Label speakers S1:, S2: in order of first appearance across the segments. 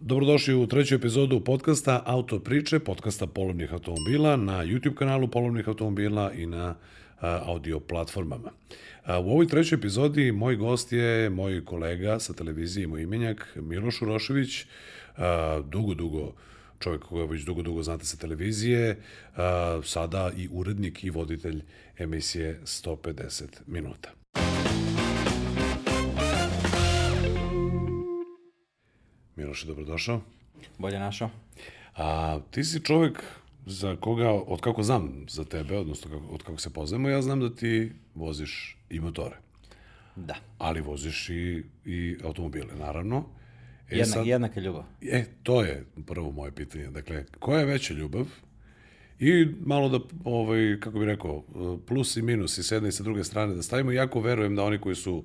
S1: Dobrodošli u treću epizodu podcasta Auto priče, podcasta polovnih automobila na YouTube kanalu polovnih automobila i na audio platformama. U ovoj trećoj epizodi moj gost je moj kolega sa televizije, moj imenjak Miloš Urošević, dugo, dugo čovjek koga već dugo, dugo znate sa televizije, sada i urednik i voditelj emisije 150 minuta. Miloše, dobrodošao.
S2: Bolje našao.
S1: A ti si čovek za koga, od kako znam za tebe, odnosno kako, od kako se poznajemo, ja znam da ti voziš i motore,
S2: Da.
S1: ali voziš i, i automobile, naravno. E,
S2: Jedna, sad... Jednaka ljubav.
S1: E, to je prvo moje pitanje. Dakle, koja je veća ljubav? I malo da, ovaj, kako bih rekao, plus i minus i s jedne i sa druge strane da stavimo. Jako verujem da oni koji su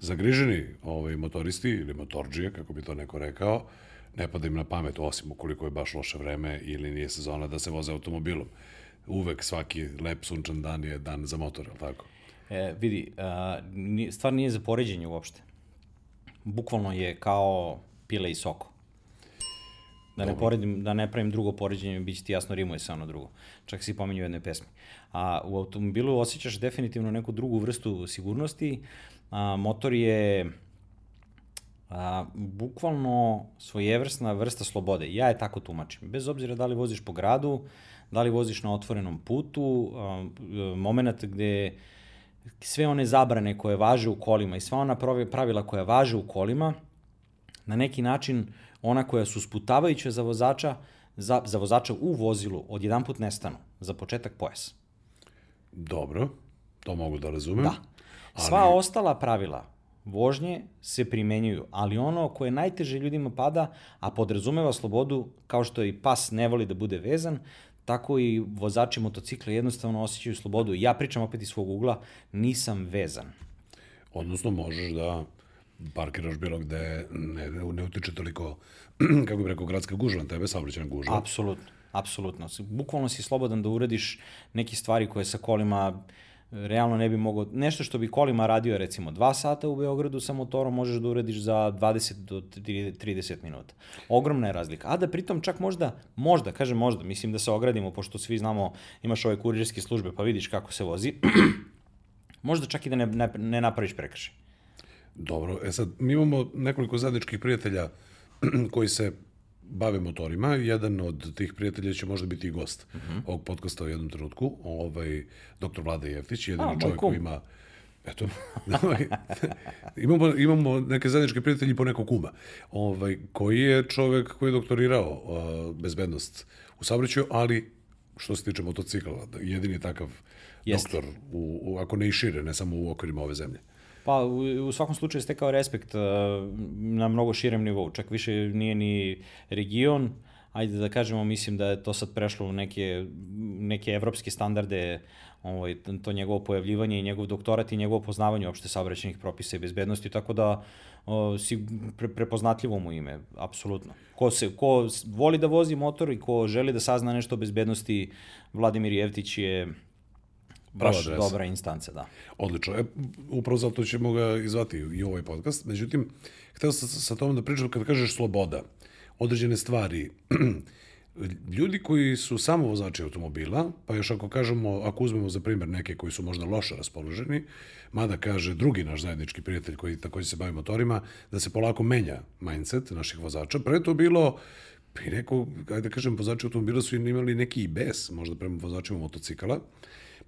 S1: zagriženi ovaj, motoristi ili motorđije, kako bi to neko rekao, ne pada im na pamet, osim ukoliko je baš loše vreme ili nije sezona da se voze automobilom. Uvek svaki lep sunčan dan je dan za motor, ali tako?
S2: E, vidi, a, stvar nije za poređenje uopšte. Bukvalno je kao pile i soko. Da ne, poredim, da ne pravim drugo poređenje, bit će ti jasno rimuje se ono drugo. Čak si pominju u jednoj pesmi. A u automobilu osjećaš definitivno neku drugu vrstu sigurnosti. A, motor je a, bukvalno svojevrsna vrsta slobode. Ja je tako tumačim. Bez obzira da li voziš po gradu, da li voziš na otvorenom putu, a, moment gde sve one zabrane koje važe u kolima i sva ona pravi- pravila koja važe u kolima, na neki način ona koja su sputavajuća za vozača, za, za vozača u vozilu odjedanput nestanu. Za početak pojas.
S1: Dobro, to mogu da razumem.
S2: Da. Sva ostala pravila vožnje se primenjuju, ali ono koje najteže ljudima pada, a podrazumeva slobodu, kao što i pas ne voli da bude vezan, tako i vozači motocikla jednostavno osjećaju slobodu. Ja pričam opet iz svog ugla, nisam vezan.
S1: Odnosno, možeš da parkiraš bilo gde ne, ne utiče toliko, kako bih rekao, gradska gužva na tebe, saobraćajna gužva.
S2: Apsolutno, apsolutno. Bukvalno si slobodan da uradiš neke stvari koje sa kolima realno ne bi mogao, nešto što bi kolima radio recimo 2 sata u Beogradu sa motorom možeš da uradiš za 20 do 30 minuta. Ogromna je razlika. A da pritom čak možda, možda, kažem možda, mislim da se ogradimo, pošto svi znamo, imaš ove kurirske službe pa vidiš kako se vozi, možda čak i da ne, ne, ne napraviš prekršaj.
S1: Dobro, e sad, mi imamo nekoliko zajedničkih prijatelja koji se bave motorima. Jedan od tih prijatelja će možda biti i gost uh -huh. ovog podcasta u jednom trenutku. Ovaj, doktor Vlada Jeftić, jedan
S2: A,
S1: čovjek
S2: kum.
S1: koji ima Eto, ovaj, imamo, imamo neke zajedničke prijatelji po nekog kuma, ovaj, koji je čovek koji je doktorirao uh, bezbednost u saobraćaju, ali što se tiče motocikla, jedini takav
S2: Jeste.
S1: doktor, u, u, ako ne i šire, ne samo u okvirima ove zemlje.
S2: Pa u, u svakom slučaju stekao respekt uh, na mnogo širem nivou, čak više nije ni region, ajde da kažemo, mislim da je to sad prešlo u neke, neke evropske standarde, ovaj, to njegovo pojavljivanje i njegov doktorat i njegovo poznavanje opšte saobraćenih propisa i bezbednosti, tako da o, si pre, prepoznatljivo mu ime, apsolutno. Ko, se, ko voli da vozi motor i ko želi da sazna nešto o bezbednosti, Vladimir Jevtić je baš
S1: adresa.
S2: dobra instanca, da.
S1: Odlično. E, upravo zato ćemo ga izvati i ovaj podcast. Međutim, hteo sam sa, sa tom da pričam kada kažeš sloboda, određene stvari. Ljudi koji su samo vozači automobila, pa još ako kažemo, ako uzmemo za primjer neke koji su možda loše raspoloženi, mada kaže drugi naš zajednički prijatelj koji takođe se bavi motorima, da se polako menja mindset naših vozača. Pre to bilo i neko, ajde da kažem, vozači automobila su imali neki i bes, možda prema vozačima motocikala,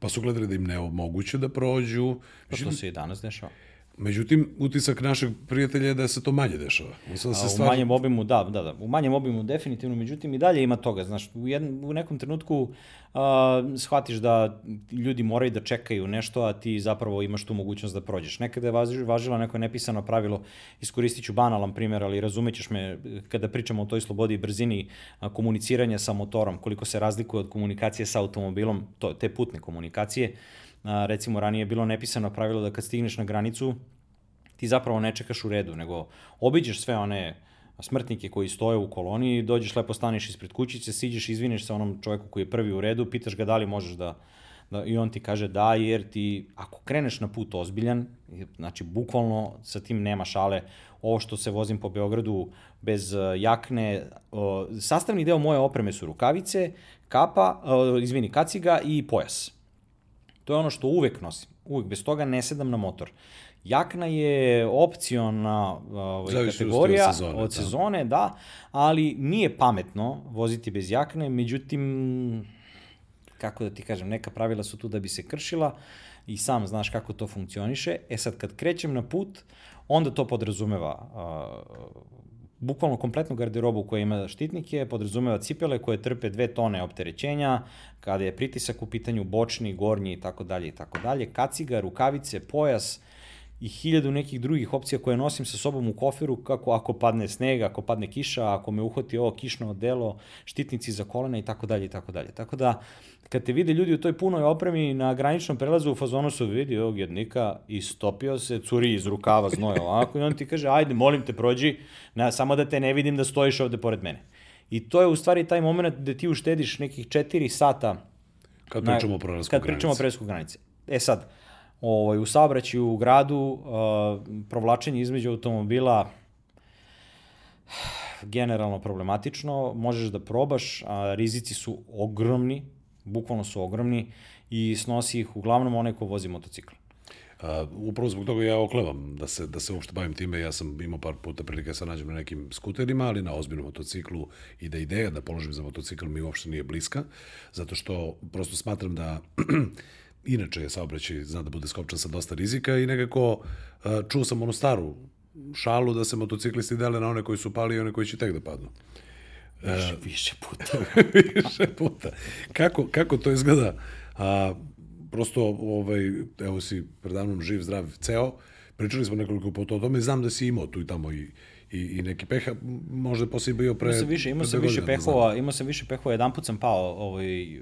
S1: pa su gledali da im ne omoguće da prođu.
S2: Pa to se i danas dešava.
S1: Međutim, utisak našeg prijatelja je da se to manje dešava. Sad se stvar...
S2: U manjem obimu, da, da, da, u manjem obimu definitivno, međutim i dalje ima toga, znaš, u, jedn, u nekom trenutku a, shvatiš da ljudi moraju da čekaju nešto, a ti zapravo imaš tu mogućnost da prođeš. Nekada je važi- važilo neko nepisano pravilo, iskoristit ću banalan primjer, ali razumećeš me kada pričamo o toj slobodi i brzini komuniciranja sa motorom, koliko se razlikuje od komunikacije sa automobilom, to, te putne komunikacije, recimo ranije je bilo nepisano pravilo da kad stigneš na granicu, ti zapravo ne čekaš u redu, nego obiđeš sve one smrtnike koji stoje u koloni, dođeš lepo staneš ispred kućice, siđeš, izvineš se onom čoveku koji je prvi u redu, pitaš ga da li možeš da, Da, I on ti kaže da, jer ti, ako kreneš na put ozbiljan, znači bukvalno sa tim nema šale, ovo što se vozim po Beogradu bez uh, jakne, uh, sastavni deo moje opreme su rukavice, kapa, uh, izvini, kaciga i pojas. To je ono što uvek nosim. Uvek, bez toga ne sedam na motor. Jakna je opciona ovaj, kategorija
S1: od sezone,
S2: od
S1: da.
S2: sezone, da, ali nije pametno voziti bez jakne, međutim, kako da ti kažem, neka pravila su tu da bi se kršila i sam znaš kako to funkcioniše. E sad, kad krećem na put, onda to podrazumeva uh, bukvalno kompletnu garderobu koja ima štitnike, podrazumeva cipele koje trpe dve tone opterećenja, kada je pritisak u pitanju bočni, gornji i tako dalje i tako dalje, kaciga, rukavice, pojas, i hiljadu nekih drugih opcija koje nosim sa sobom u koferu, kako ako padne sneg, ako padne kiša, ako me uhvati ovo kišno odelo, štitnici za kolena i tako dalje i tako dalje. Tako da, kad te vide ljudi u toj punoj opremi na graničnom prelazu u fazonu su vidi ovog jednika i stopio se, curi iz rukava znoje ovako i on ti kaže, ajde, molim te, prođi, na, samo da te ne vidim da stojiš ovde pored mene. I to je u stvari taj moment gde ti uštediš nekih 4 sata
S1: Kad pričamo o prelasku
S2: Kad pričamo o
S1: granice.
S2: granice. E sad, ovaj, u saobraćaju u gradu, uh, provlačenje između automobila generalno problematično, možeš da probaš, a rizici su ogromni, bukvalno su ogromni i snosi ih uglavnom onaj ko vozi motocikl.
S1: A, upravo zbog toga ja oklevam da se, da se uopšte bavim time. Ja sam imao par puta prilike da se nađem na nekim skuterima, ali na ozbiljnom motociklu i da ideja da položim za motocikl mi uopšte nije bliska, zato što prosto smatram da inače je saobraćaj zna da bude skopčan sa dosta rizika i nekako a, čuo sam onu staru šalu da se motociklisti dele na one koji su pali i one koji će tek da padnu.
S2: Više, više puta.
S1: više puta. Kako, kako to izgleda? A, prosto, ovaj, evo si predavnom živ, zdrav, ceo, pričali smo nekoliko puta o tome, znam da si imao tu i tamo i, i, i neki peha, možda je poslije bio pre...
S2: Imao sam više, imao sam više pehova, imao sam više pehova, jedan put sam pao ovaj,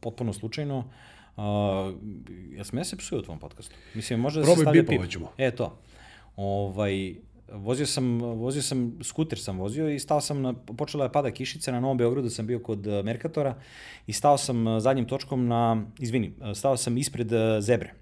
S2: potpuno slučajno. Uh, ja sam ja se psuo u tvom podcastu. Mislim, možda da se
S1: Probaj,
S2: stavlja
S1: bipovat
S2: pip.
S1: ćemo.
S2: E, to. Ovaj, vozio sam, vozio sam, skuter sam vozio i stao sam, na, počela je pada kišica, na Novom Beogradu sam bio kod eh, Merkatora i stao sam eh, zadnjim točkom na, izvini, eh, stao sam ispred zebre.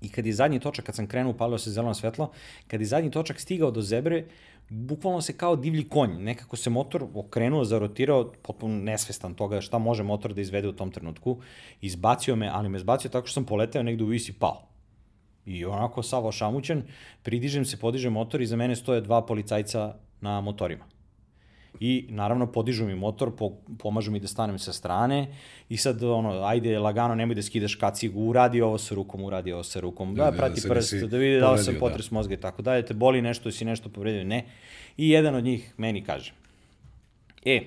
S2: I kad je zadnji točak, kad sam krenuo, palio se zeleno svetlo, kad je zadnji točak stigao do zebre, bukvalno se kao divlji konj, nekako se motor okrenuo, zarotirao, potpuno nesvestan toga šta može motor da izvede u tom trenutku, izbacio me, ali me izbacio tako što sam poleteo negde u vis i pao. I onako sav ošamućen, pridižem se, podižem motor i za mene stoje dva policajca na motorima. I naravno podižu mi motor, po, pomažu mi da stanem sa strane i sad ono, ajde lagano, nemoj da skidaš kacigu, uradi ovo sa rukom, uradi ovo sa rukom, da,
S1: Da, da,
S2: prati
S1: se
S2: prst, da vidi da li sam
S1: da.
S2: potres mozga i tako dalje, te boli nešto, si nešto povredio, ne. I jedan od njih meni kaže, e,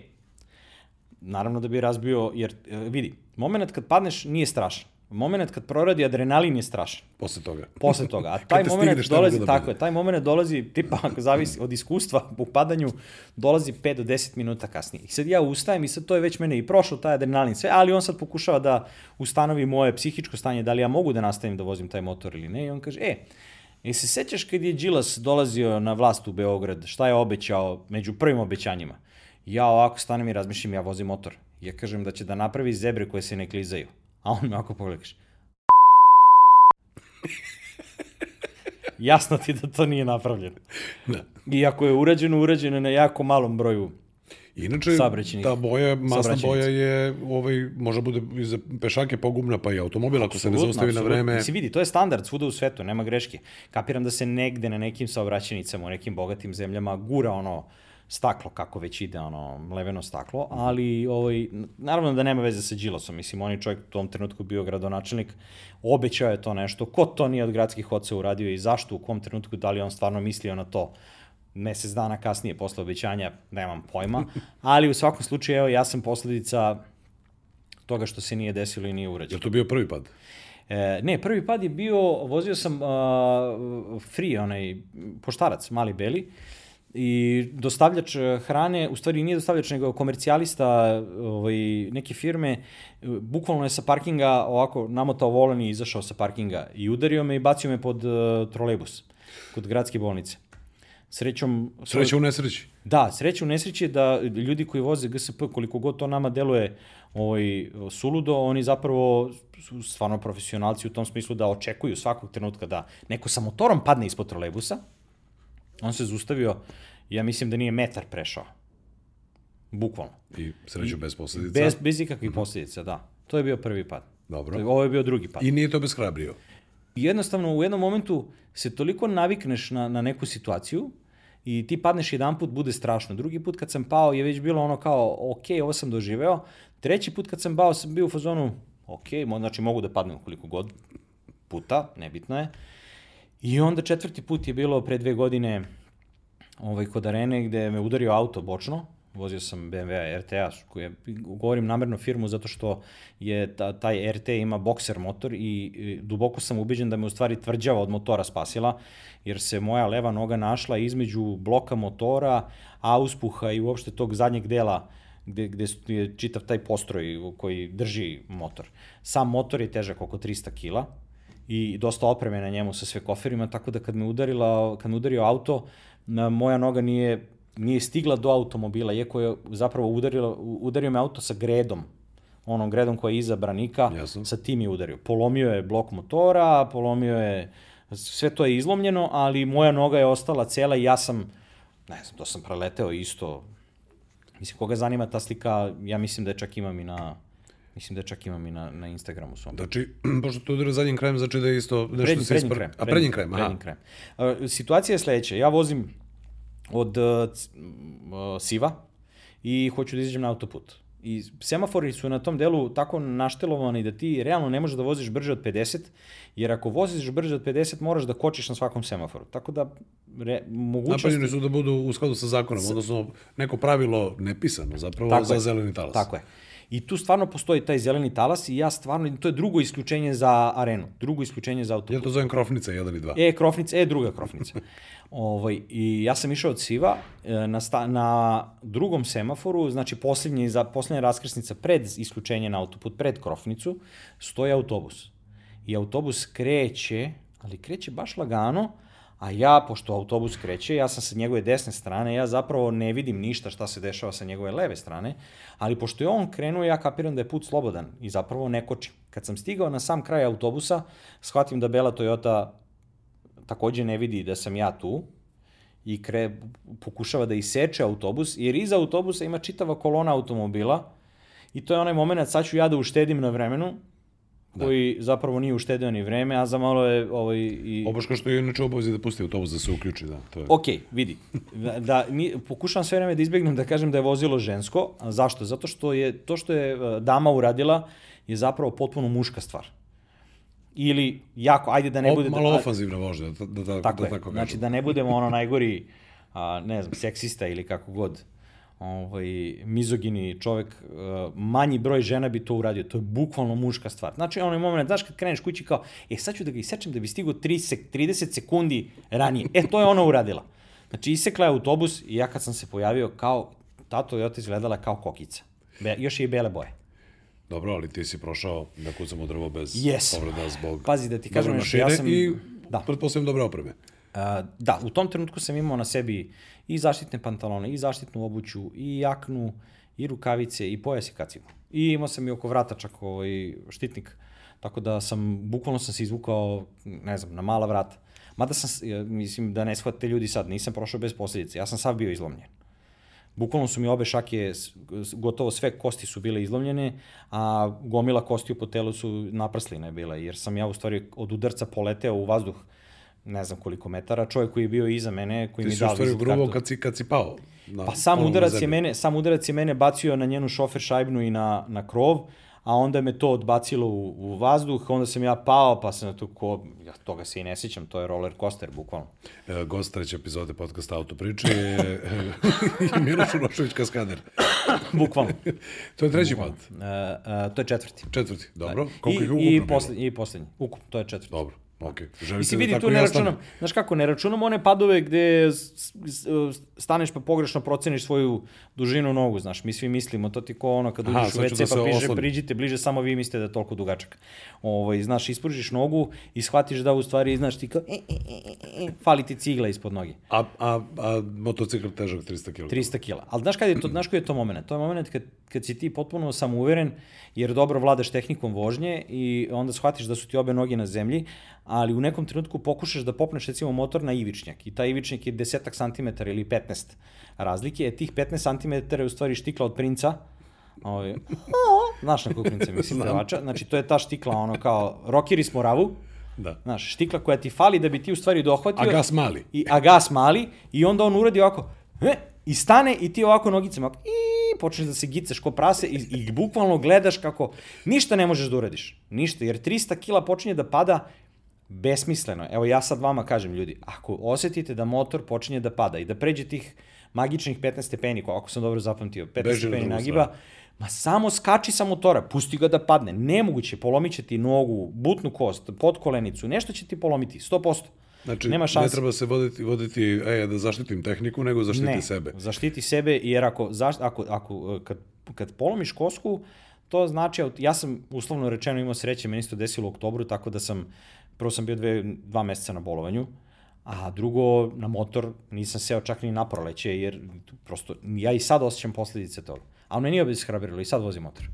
S2: naravno da bi razbio, jer e, vidi, moment kad padneš nije strašan. Moment kad proradi adrenalin je strašan
S1: Posle toga.
S2: posle toga. A taj moment
S1: šta
S2: dolazi,
S1: da
S2: tako je, taj moment dolazi, tipa, ako zavisi od iskustva u padanju, dolazi 5 do 10 minuta kasnije. I sad ja ustajem i sad to je već mene i prošlo, taj adrenalin, sve, ali on sad pokušava da ustanovi moje psihičko stanje, da li ja mogu da nastavim da vozim taj motor ili ne. I on kaže, e, I se sećaš kad je Đilas dolazio na vlast u Beograd, šta je obećao među prvim obećanjima? Ja ovako stanem i razmišljam, ja vozim motor. Ja kažem da će da napravi zebre koje se ne klizaju. A on me ovako pogleda i kaže, jasno ti da to nije napravljeno.
S1: Da.
S2: Iako je urađeno, urađeno je na jako malom broju.
S1: Inače, ta boja, masna boja je, ovaj, može bude i za pešake pogubna, pa i automobil, ako se ne zaustavi na vreme.
S2: Mislim, vidi, to je standard svuda u svetu, nema greške. Kapiram da se negde na nekim saobraćenicama, u nekim bogatim zemljama gura ono staklo, kako već ide, ono, leveno staklo, ali, ovaj, naravno da nema veze sa Đilasom, mislim, on je čovjek u tom trenutku bio gradonačelnik, obećao je to nešto, ko to nije od gradskih oca uradio i zašto, u kom trenutku, da li on stvarno mislio na to, mesec dana kasnije posle obećanja, nemam pojma, ali u svakom slučaju, evo, ja sam posledica toga što se nije desilo i nije urađeno.
S1: Je to bio prvi pad?
S2: E, ne, prvi pad je bio, vozio sam uh, free, onaj poštarac, mali beli, i dostavljač eh, hrane, u stvari nije dostavljač, nego komercijalista ovaj, neke firme, eh, bukvalno je sa parkinga ovako namotao volan i izašao sa parkinga i udario me i bacio me pod uh, trolejbus kod gradske bolnice. Srećom...
S1: Sreća u nesreći.
S2: Da, sreća u nesreći je da ljudi koji voze GSP, koliko god to nama deluje ovaj, suludo, oni zapravo su stvarno profesionalci u tom smislu da očekuju svakog trenutka da neko sa motorom padne ispod trolejbusa, on se zustavio, ja mislim da nije metar prešao. Bukvalno.
S1: I sreću bez posledica.
S2: Bez, bez ikakvih posljedica, da. To je bio prvi pad.
S1: Dobro.
S2: Ovo je bio drugi pad.
S1: I nije to beshrabrio.
S2: Jednostavno, u jednom momentu se toliko navikneš na, na neku situaciju i ti padneš jedan put, bude strašno. Drugi put kad sam pao je već bilo ono kao, ok, ovo sam doživeo. Treći put kad sam pao sam bio u fazonu, ok, znači mogu da padnem koliko god puta, nebitno je. I onda četvrti put je bilo pre dve godine ovaj, kod arene gde me udario auto bočno, vozio sam BMW RTA, koji je, govorim namerno firmu zato što je ta, taj RT ima bokser motor i, i duboko sam ubeđen da me u stvari tvrđava od motora spasila, jer se moja leva noga našla između bloka motora, auspuha i uopšte tog zadnjeg dela gde, gde je čitav taj postroj koji drži motor. Sam motor je težak oko 300 kila, i dosta opreme na njemu sa sve koferima, tako da kad me udarila, kad me udario auto, moja noga nije nije stigla do automobila, iako je zapravo udarilo, udario me auto sa gredom, onom gredom koja je iza branika,
S1: Jasno.
S2: sa tim je udario. Polomio je blok motora, polomio je, sve to je izlomljeno, ali moja noga je ostala cela i ja sam, ne znam, to sam preleteo isto. Mislim, koga zanima ta slika, ja mislim da je čak imam i na, Mislim da čak imam i na, na Instagramu svom.
S1: Znači, pošto to udara zadnjim krajem, znači da je isto nešto
S2: prednji,
S1: se ispar...
S2: krajem.
S1: A prednjim krajem, aha.
S2: Prednjim krajem. Uh, situacija je sledeća. Ja vozim od uh, Siva i hoću da izađem na autoput. I semafori su na tom delu tako naštelovani da ti realno ne možeš da voziš brže od 50, jer ako voziš brže od 50 moraš da kočiš na svakom semaforu. Tako da re, mogućnost...
S1: Napravljeni su da budu u skladu sa zakonom, odnosno neko pravilo nepisano zapravo
S2: Tako
S1: za
S2: je.
S1: zeleni talas.
S2: Tako je. I tu stvarno postoji taj zeleni talas i ja stvarno, to je drugo isključenje za arenu, drugo isključenje za autoput.
S1: Ja to zovem krofnica 1 i 2.
S2: E, krofnica, e, druga krofnica. ovaj, I ja sam išao od Siva e, na, sta, na drugom semaforu, znači posljednji, za, posljednja raskrsnica pred isključenje na autoput, pred krofnicu, stoji autobus. I autobus kreće, ali kreće baš lagano, a ja, pošto autobus kreće, ja sam sa njegove desne strane, ja zapravo ne vidim ništa šta se dešava sa njegove leve strane, ali pošto je on krenuo, ja kapiram da je put slobodan i zapravo ne kočim. Kad sam stigao na sam kraj autobusa, shvatim da Bela Toyota takođe ne vidi da sam ja tu i kre, pokušava da iseče autobus, jer iza autobusa ima čitava kolona automobila i to je onaj moment, sad ću ja da uštedim na vremenu, koji da. zapravo nije uštedeo ni vreme, a za malo je ovaj, i...
S1: Obaška što je inače obavezi da pusti autobus da se uključi, da. To je.
S2: Ok, vidi. Da, da, ni, pokušavam sve vreme da izbjegnem da kažem da je vozilo žensko. A zašto? Zato što je to što je e, dama uradila je zapravo potpuno muška stvar. Ili jako, ajde da ne bude...
S1: Malo
S2: da,
S1: ofanzivna vožnja, da, da, da,
S2: tako
S1: da
S2: je.
S1: tako kažem.
S2: Znači da ne budemo ono najgori, a, ne znam, seksista ili kako god ovaj, mizogini čovek, uh, manji broj žena bi to uradio. To je bukvalno muška stvar. Znači, onaj moment, znaš, kad kreneš kući kao, e, sad ću da ga isečem da bi stigo 30, 30 sekundi ranije. E, to je ona uradila. Znači, isekla je autobus i ja kad sam se pojavio kao, ta Toyota izgledala kao kokica. Be, još je i bele boje.
S1: Dobro, ali ti si prošao da kucamo drvo bez
S2: Yes.
S1: povreda zbog
S2: Pazi da ti kažem nešto, ja sam-
S1: i
S2: da.
S1: pretpostavljam dobre opreme.
S2: Uh, da, u tom trenutku sam imao na sebi i zaštitne pantalone, i zaštitnu obuću, i jaknu, i rukavice, i pojas i kacigu. I imao sam i oko vrata čak ovaj štitnik, tako da sam, bukvalno sam se izvukao, ne znam, na mala vrata. Mada sam, ja, mislim da ne shvatite ljudi sad, nisam prošao bez posljedice, ja sam sav bio izlomljen. Bukvalno su mi obe šake, gotovo sve kosti su bile izlomljene, a gomila kostiju po telu su naprsline bile, jer sam ja u stvari od udarca poleteo u vazduh ne znam koliko metara, čovjek koji je bio iza mene, koji
S1: Ti
S2: mi
S1: si
S2: dao
S1: u stvari
S2: vizit
S1: grubo
S2: kartu.
S1: kad si, kad si pao. Na,
S2: Pa sam udarac je mene, sam udarac je mene bacio na njenu šofer šajbnu i na, na krov, a onda me to odbacilo u, u vazduh, onda sam ja pao, pa sam na to ko, ja toga se i ne sjećam, to je roller coaster, bukvalno.
S1: E, Gost treće epizode podcasta Auto priče je Miloš Urošević Kaskader.
S2: Bukvalno.
S1: To je treći pad.
S2: Uh, uh, to je četvrti.
S1: Četvrti, dobro. Koliko
S2: I,
S1: ih je
S2: i,
S1: ukupno
S2: posle, I poslednji. Ukup, to je četvrti.
S1: Dobro. Ok, želite
S2: Mislim,
S1: da
S2: vidi,
S1: tako
S2: tu ne računam, znaš kako, ne računam one padove gde staneš pa pogrešno proceniš svoju dužinu nogu, znaš, mi svi mislimo, to ti ko ono kad uđeš u WC
S1: da
S2: pa piše,
S1: oslonim.
S2: priđite bliže, samo vi mislite da je toliko dugačak. Ovaj, znaš, ispružiš nogu i shvatiš da u stvari, znaš, ti kao, e, e, e, e, e, fali ti cigla ispod noge.
S1: A, a, a motocikl težak 300 kg.
S2: 300 kila. Ali znaš kad je to, znaš koji je to moment? To je moment kad, kad si ti potpuno samouveren, jer dobro vladaš tehnikom vožnje i onda shvatiš da su ti obe noge na zemlji, ali u nekom trenutku pokušaš da popneš recimo motor na ivičnjak i taj ivičnjak je desetak santimetara ili 15 razlike, je tih 15 santimetara je u stvari štikla od princa, Ovaj, znaš na kog princa mislim pevača, znači to je ta štikla ono kao rokiri s Moravu,
S1: Da.
S2: znaš, štikla koja ti fali da bi ti u stvari dohvatio.
S1: A gas mali.
S2: I, a gas mali i onda on uradi ovako, e, i stane i ti ovako nogicama, i počneš da se gicaš ko prase i, i bukvalno gledaš kako ništa ne možeš da uradiš. Ništa, jer 300 kila počinje da pada besmisleno. Evo ja sad vama kažem ljudi, ako osetite da motor počinje da pada i da pređe tih magičnih 15 stepeni, ko- ako sam dobro zapamtio, 15
S1: Beži
S2: stepeni nagiba, ma samo skači sa motora, pusti ga da padne. Nemoguće, polomit će ti nogu, butnu kost, podkolenicu, nešto će ti polomiti, 100%.
S1: Znači,
S2: Nema
S1: ne
S2: šanse.
S1: treba se voditi, voditi e, da zaštitim tehniku, nego zaštiti
S2: ne,
S1: sebe.
S2: zaštiti sebe, jer ako, zaš, ako, ako e, kad, kad polomiš kosku, to znači, ja sam uslovno rečeno imao sreće, meni se to desilo u oktobru, tako da sam, prvo sam bio dve, dva meseca na bolovanju, a drugo, na motor nisam seo čak ni na proleće, jer prosto, ja i sad osjećam posledice toga. A ono nije obeshrabrilo, i sad vozim motor.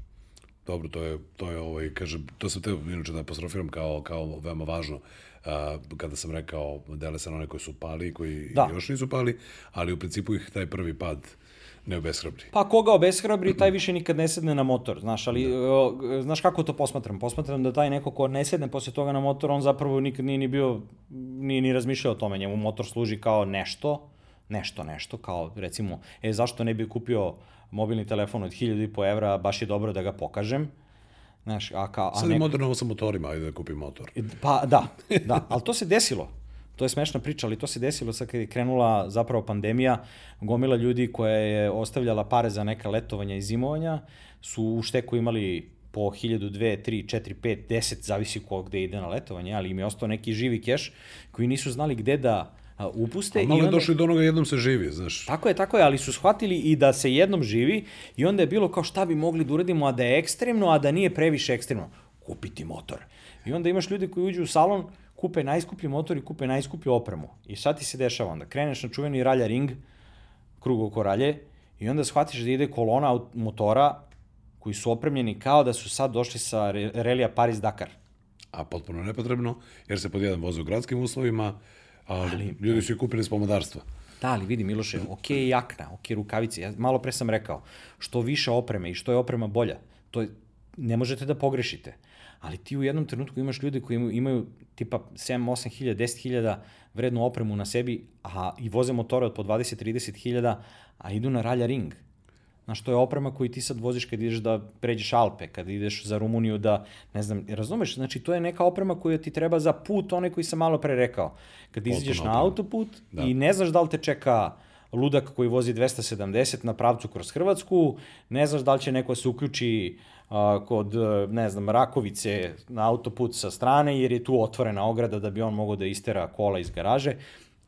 S1: Dobro, to je, to je ovaj, kaže, to sam te inače da apostrofiram kao, kao veoma važno. A, kada sam rekao, dele se na one koji su pali koji
S2: Da.
S1: još nisu pali, ali u principu ih taj prvi pad ne obeshrabri.
S2: Pa koga obeshrabri, taj više nikad ne sedne na motor, znaš, ali da. znaš kako to posmatram? Posmatram da taj neko ko ne sedne posle toga na motor, on zapravo nikad nije ni bio, nije ni razmišljao o tome, njemu motor služi kao nešto, nešto, nešto, kao recimo, e, zašto ne bi kupio mobilni telefon od 1000 i po evra, baš je dobro da ga pokažem, znaš, a kao, a
S1: Sad je
S2: neko-
S1: moderno sa motorima, ajde da kupim motor.
S2: Pa da, da, ali to se desilo. To je smešna priča, ali to se desilo sad kad je krenula zapravo pandemija, gomila ljudi koja je ostavljala pare za neka letovanja i zimovanja, su u šteku imali po 1000, 2, 3, 4, 5, 10, zavisi ko gde ide na letovanje, ali im je ostao neki živi keš koji nisu znali gde da upuste.
S1: A
S2: i
S1: malo je
S2: onda-
S1: došli do onoga jednom se živi, znaš.
S2: Tako je, tako je, ali su shvatili i da se jednom živi i onda je bilo kao šta bi mogli da uradimo, a da je ekstremno, a da nije previše ekstremno. Kupiti motor. I onda imaš ljudi koji uđu u salon, kupe najskuplji motor i kupe najskuplju opremu. I šta ti se dešava onda? Kreneš na čuveni ralja ring, krug oko ralje, i onda shvatiš da ide kolona motora koji su opremljeni kao da su sad došli sa re- relija Paris-Dakar.
S1: A potpuno nepotrebno, jer se pod jedan voze u gradskim uslovima, ali, ali ljudi su ih kupili iz pomodarstva.
S2: Da, ali vidi Miloše, ok jakna, ok rukavice, ja malo pre sam rekao, što više opreme i što je oprema bolja, to je, ne možete da pogrešite. Ali ti u jednom trenutku imaš ljude koji imaju, tipa 7, 8 hiljada, 10 hiljada vrednu opremu na sebi, a i voze motore od po 20, 30 hiljada, a idu na ralja ring. Znaš, to je oprema koju ti sad voziš kad ideš da pređeš Alpe, kad ideš za Rumuniju da, ne znam, razumeš, znači to je neka oprema koja ti treba za put, onaj koji sam malo pre rekao. Kad izađeš na autoput
S1: Da.
S2: i ne znaš da li te čeka ludak koji vozi 270 na pravcu kroz Hrvatsku, ne znaš da li će neko da se uključi a, kod, e, ne znam, Rakovice na autoput sa strane, jer je tu otvorena ograda da bi on mogao da istera kola iz garaže,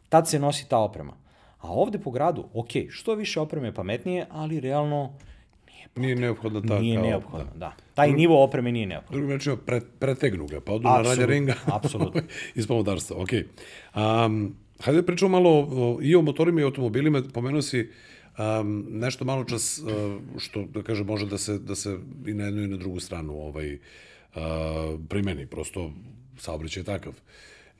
S2: tad se nosi ta oprema. A ovde po gradu, ok, što više opreme je pametnije, ali realno
S1: Nije neophodno ta
S2: nije
S1: kao...
S2: neophodno, da. Taj nivo opreme nije neophodno.
S1: Drugim rečima, pre, pretegnu ga, pa odu na ralja ringa
S2: apsolutno.
S1: iz pomodarstva. Ok. Um, hajde da pričamo malo o, i o motorima i automobilima. Pomenuo si um, nešto malo čas, uh, što, da kažem, može da se, da se i na jednu i na drugu stranu ovaj, uh, primeni. Prosto, saobraćaj je takav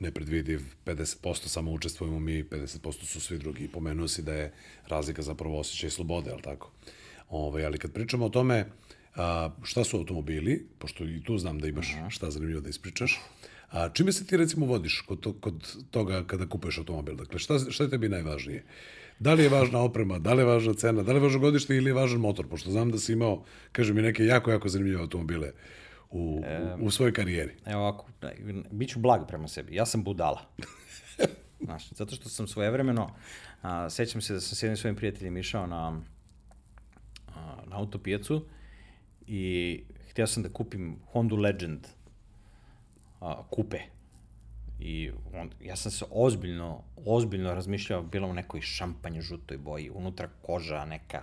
S1: nepredvidiv, 50% samo učestvujemo mi, 50% su svi drugi. Pomenuo si da je razlika zapravo osjećaj slobode, ali tako? Ovaj, ali kad pričamo o tome a, šta su automobili, pošto i tu znam da imaš šta zanimljivo da ispričaš, a čime se ti recimo vodiš kod, to, kod toga kada kupuješ automobil? Dakle, šta, šta je tebi najvažnije? Da li je važna oprema, da li je važna cena, da li je važno godište ili je važan motor? Pošto znam da si imao, kaže mi, neke jako, jako zanimljive automobile u, u, u svojoj karijeri.
S2: Evo ovako, bit ću blag prema sebi. Ja sam budala. Znaš, zato što sam svojevremeno, a, sećam se da sam s jednim svojim prijateljem išao na, a, na autopijacu i htio sam da kupim Honda Legend a, kupe. I on, ja sam se ozbiljno, ozbiljno razmišljao, bilo u nekoj šampanj žutoj boji, unutra koža neka,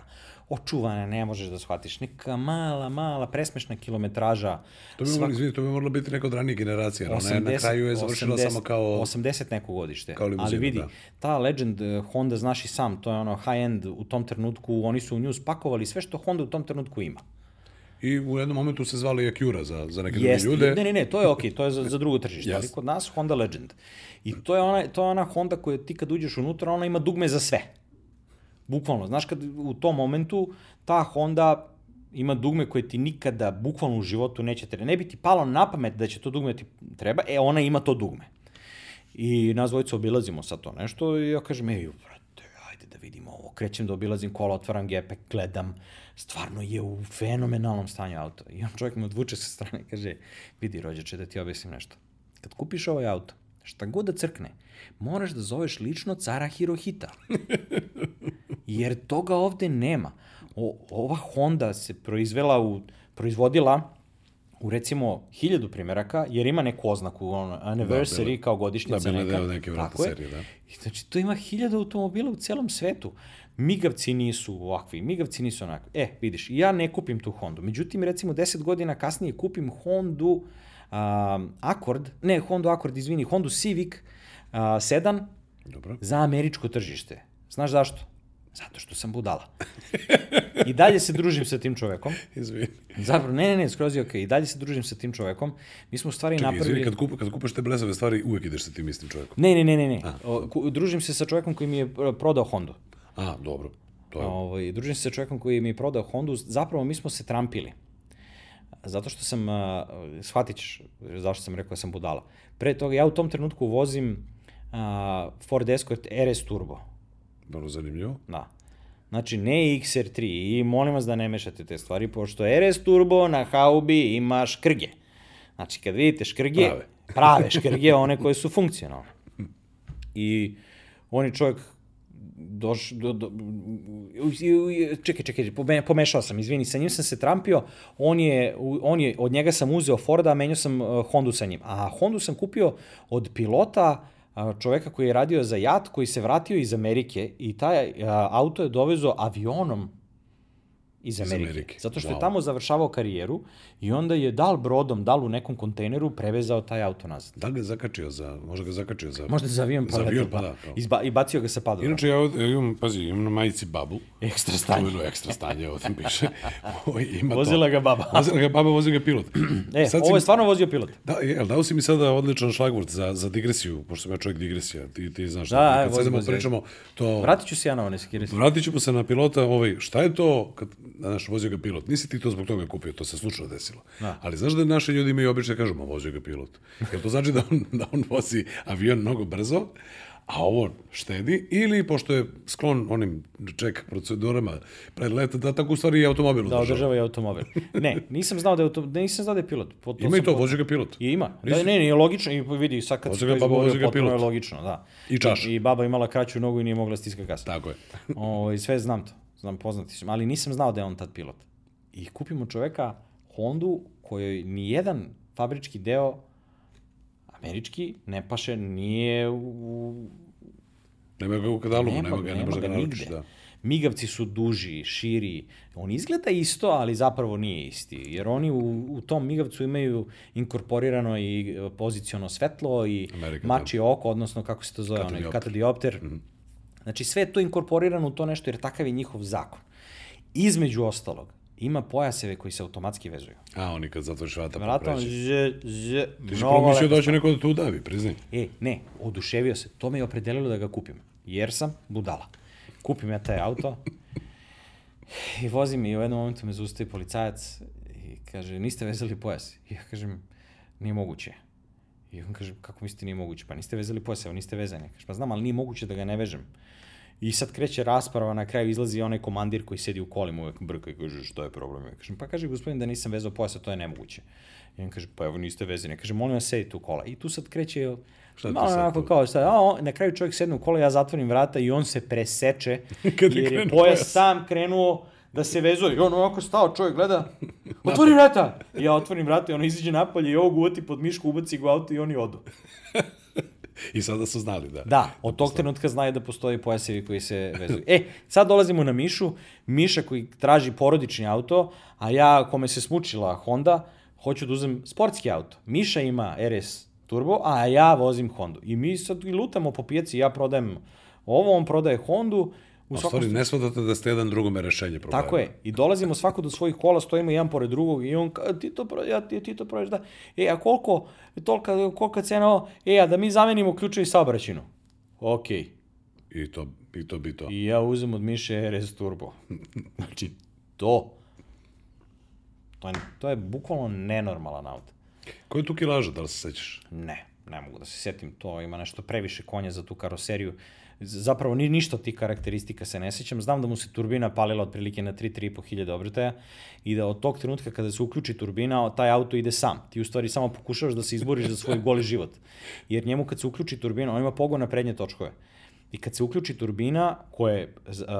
S2: očuvana, ne možeš da shvatiš, neka mala, mala, presmešna kilometraža.
S1: To bi, Svak... moralo, to bi moralo biti neko od ranije generacija, 80, ona na kraju je završila 80, samo kao...
S2: 80 neko godište.
S1: Kao limuzina,
S2: Ali vidi,
S1: da.
S2: ta Legend eh, Honda, znaš i sam, to je ono high-end u tom trenutku, oni su u nju spakovali sve što Honda u tom trenutku ima.
S1: I u jednom momentu se zvali Acura za, za neke
S2: Jest,
S1: druge ljude.
S2: Ne, ne, ne, to je okej, okay, to je za, za drugo tržište, yes. ali kod nas Honda Legend. I to je, ona, to je ona Honda koja ti kad uđeš unutra, ona ima dugme za sve. Bukvalno, znaš kad u tom momentu ta Honda ima dugme koje ti nikada, bukvalno u životu neće treba. Ne bi ti palo na pamet da će to dugme ti treba, e ona ima to dugme. I nas dvojica obilazimo sad to nešto i ja kažem, ej, vidimo ovo. Krećem da obilazim kola, otvaram gepe, gledam, stvarno je u fenomenalnom stanju auto. I on čovjek me odvuče sa strane i kaže, vidi rođače da ti objasnim nešto. Kad kupiš ovaj auto, šta god da crkne, moraš da zoveš lično cara Hirohita. Jer toga ovde nema. O, ova Honda se proizvela u, proizvodila u recimo hiljadu primjeraka, jer ima neku oznaku, ono, anniversary, da, bila, kao godišnjica
S1: da,
S2: neka.
S1: Da, neke vrata serije, da.
S2: I znači, to ima hiljadu automobila u celom svetu. Migavci nisu ovakvi, migavci nisu onakvi. E, vidiš, ja ne kupim tu Hondu. Međutim, recimo, 10 godina kasnije kupim Hondu um, Accord, ne, Honda Accord, izvini, Honda Civic uh, sedan
S1: Dobro.
S2: za američko tržište. Znaš zašto? Zato što sam budala. I dalje se družim sa tim čovekom.
S1: Izvini.
S2: Zapravo, ne, ne, ne, skroz je okej. Okay. I dalje se družim sa tim čovekom. Mi smo u stvari
S1: Čekaj,
S2: napravili...
S1: Izvini, kad, kup, kad kupaš te blesave stvari, uvek ideš sa tim istim čovekom.
S2: Ne, ne, ne, ne. ne. O, ku, družim se sa čovekom koji mi je prodao Hondu.
S1: A, dobro. To je...
S2: Ovaj, družim se sa čovekom koji mi je prodao Hondu. Zapravo, mi smo se trampili. Zato što sam, uh, shvatit ćeš zašto sam rekao da sam budala. Pre toga, ja u tom trenutku vozim uh, Ford Escort RS Turbo.
S1: Dobro, zanimljivo.
S2: Da. Znači, ne XR3 i molim vas da ne mešate te stvari, pošto RS Turbo na haubi ima škrge. Znači, kad vidite škrge,
S1: Prave.
S2: prave škrge, one koje su funkcionalne. I on je čovjek doš, do, do, čekaj, čekaj, pomešao sam, izvini, sa njim sam se trampio, on je, on je, od njega sam uzeo Forda, a menio sam Hondu sa njim. A Hondu sam kupio od pilota čoveka koji je radio za JAT, koji se vratio iz Amerike i taj auto je dovezo avionom iz Amerike. Iz Amerike. Zato što wow. je tamo završavao karijeru i onda je dal brodom, dal u nekom kontejneru prevezao taj auto nazad.
S1: Da li ga zakačio za, možda ga zakačio za...
S2: Možda za avion pa,
S1: za avion, pa da.
S2: Kao. Izba, I bacio ga sa padova.
S1: Inače, ja, ja imam, pazi, imam na majici babu.
S2: Ekstra stanje.
S1: Čuveno ekstra stanje, tam piše. ima
S2: vozila
S1: to.
S2: ga baba.
S1: Vozila ga baba, vozio ga pilot.
S2: e, sad ovo je stvarno vozio pilot.
S1: Da, jel, dao si mi sada odličan šlagvort za, za digresiju, pošto sam ja čovjek digresija, ti, ti znaš.
S2: Da, da
S1: kad sedemo pričamo, to...
S2: Vratit ću se ja na ovo, ne
S1: Vratit ćemo se na pilota, ovaj, šta je to, kad, znaš, vozio ga pilot? Nisi ti to zbog toga kupio, to se slučajno desilo.
S2: Da.
S1: Ali znaš da naši ljudi imaju običaj kažu, ma vozio ga pilot. Jel to znači da on, da on vozi avion mnogo brzo, a ovo štedi, ili pošto je sklon onim ček procedurama pred leta, da tako u stvari i automobil
S2: Da održava i automobil. Ne, nisam znao da je, auto, nisam znao da je pilot.
S1: Po, to ima i to, vozi ga pilot.
S2: I ima. Da, ne, ne, logično, i vidi, sad kad
S1: se to izgovorio, potpuno pilot.
S2: je logično, da.
S1: I čaš.
S2: I, I baba imala kraću nogu i nije mogla stiska gas.
S1: Tako je.
S2: o, I sve znam to, znam, poznati sam, ali nisam znao da je on tad pilot. I kupimo čoveka Hondu kojoj ni jedan fabrički deo američki ne paše, nije u...
S1: Nema ga u kadalu, nema, nema ga, ne može da ga naručiš, da.
S2: Migavci su duži, širi. On izgleda isto, ali zapravo nije isti. Jer oni u, u tom migavcu imaju inkorporirano i poziciono svetlo i
S1: Amerika,
S2: mači da. oko, odnosno kako se to zove, onaj katadiopter. Mm -hmm. Znači sve je to inkorporirano u to nešto, jer takav je njihov zakon. Između ostalog, ima pojaseve koji se automatski vezuju.
S1: A, oni kad zatvoriš vrata pa
S2: Vratom, ž, ž,
S1: Ti si promislio da će neko da te udavi, priznaj.
S2: E, ne, oduševio se. To me je opredelilo da ga kupim. Jer sam budala. Kupim ja taj auto i vozim i u jednom momentu me zustavi policajac i kaže, niste vezali pojas. I ja kažem, nije moguće. I on kaže, kako mislite nije moguće? Pa niste vezali pojas, evo niste vezani. Kaže, pa znam, ali nije moguće da ga ne vežem. I sad kreće rasprava, na kraju izlazi onaj komandir koji sedi u kolima uvek brka i kaže što je problem. Ja kažem, pa kaže gospodin da nisam vezao pojasa, to je nemoguće. I on kaže, pa evo niste vezani. Ja kažem, molim vas sedite u kola. I tu sad kreće Šta malo onako tu? kao, sad, a on, na kraju čovjek sedne u kola, ja zatvorim vrata i on se preseče, jer je pojas sam krenuo da se vezuje. I on ovako stao, čovjek gleda, otvori vrata! I ja otvorim vrata i ono izađe napolje i ovog uvati pod mišku, ubaci ga u auto i oni odu.
S1: I sada su znali, da.
S2: Da, od tog trenutka znaju da postoje pojasevi koji se vezuju. E, sad dolazimo na Mišu, Miša koji traži porodični auto, a ja, kome se smučila Honda, hoću da uzem sportski auto. Miša ima RS Turbo, a ja vozim Hondu. I mi sad lutamo po pijaci, ja prodajem ovo, on prodaje Hondu,
S1: U stvari, ne shvatate da ste jedan drugome rešenje problema.
S2: Tako je. I dolazimo svako do svojih kola, stojimo jedan pored drugog i on kao, ti to ja, ti, ti to prodaš, da. E, a koliko, tolika, kolika cena ovo? E, a da mi zamenimo ključevi saobraćinu. Okej.
S1: I to, i to bi to.
S2: I ja uzem od Miše RS Turbo. znači, to. To je, to je bukvalno nenormalan auto.
S1: Koja je tu kilaža, da li se sećaš?
S2: Ne, ne mogu da se setim. To ima nešto previše konja za tu karoseriju. Zapravo ni ništa tih karakteristika se ne sećam. Znam da mu se turbina palila otprilike na 3-3,5 hiljade obrtaja i da od tog trenutka kada se uključi turbina, taj auto ide sam. Ti u stvari samo pokušavaš da se izboriš za svoj goli život. Jer njemu kad se uključi turbina, on ima pogon na prednje točkove. I kad se uključi turbina, koja je,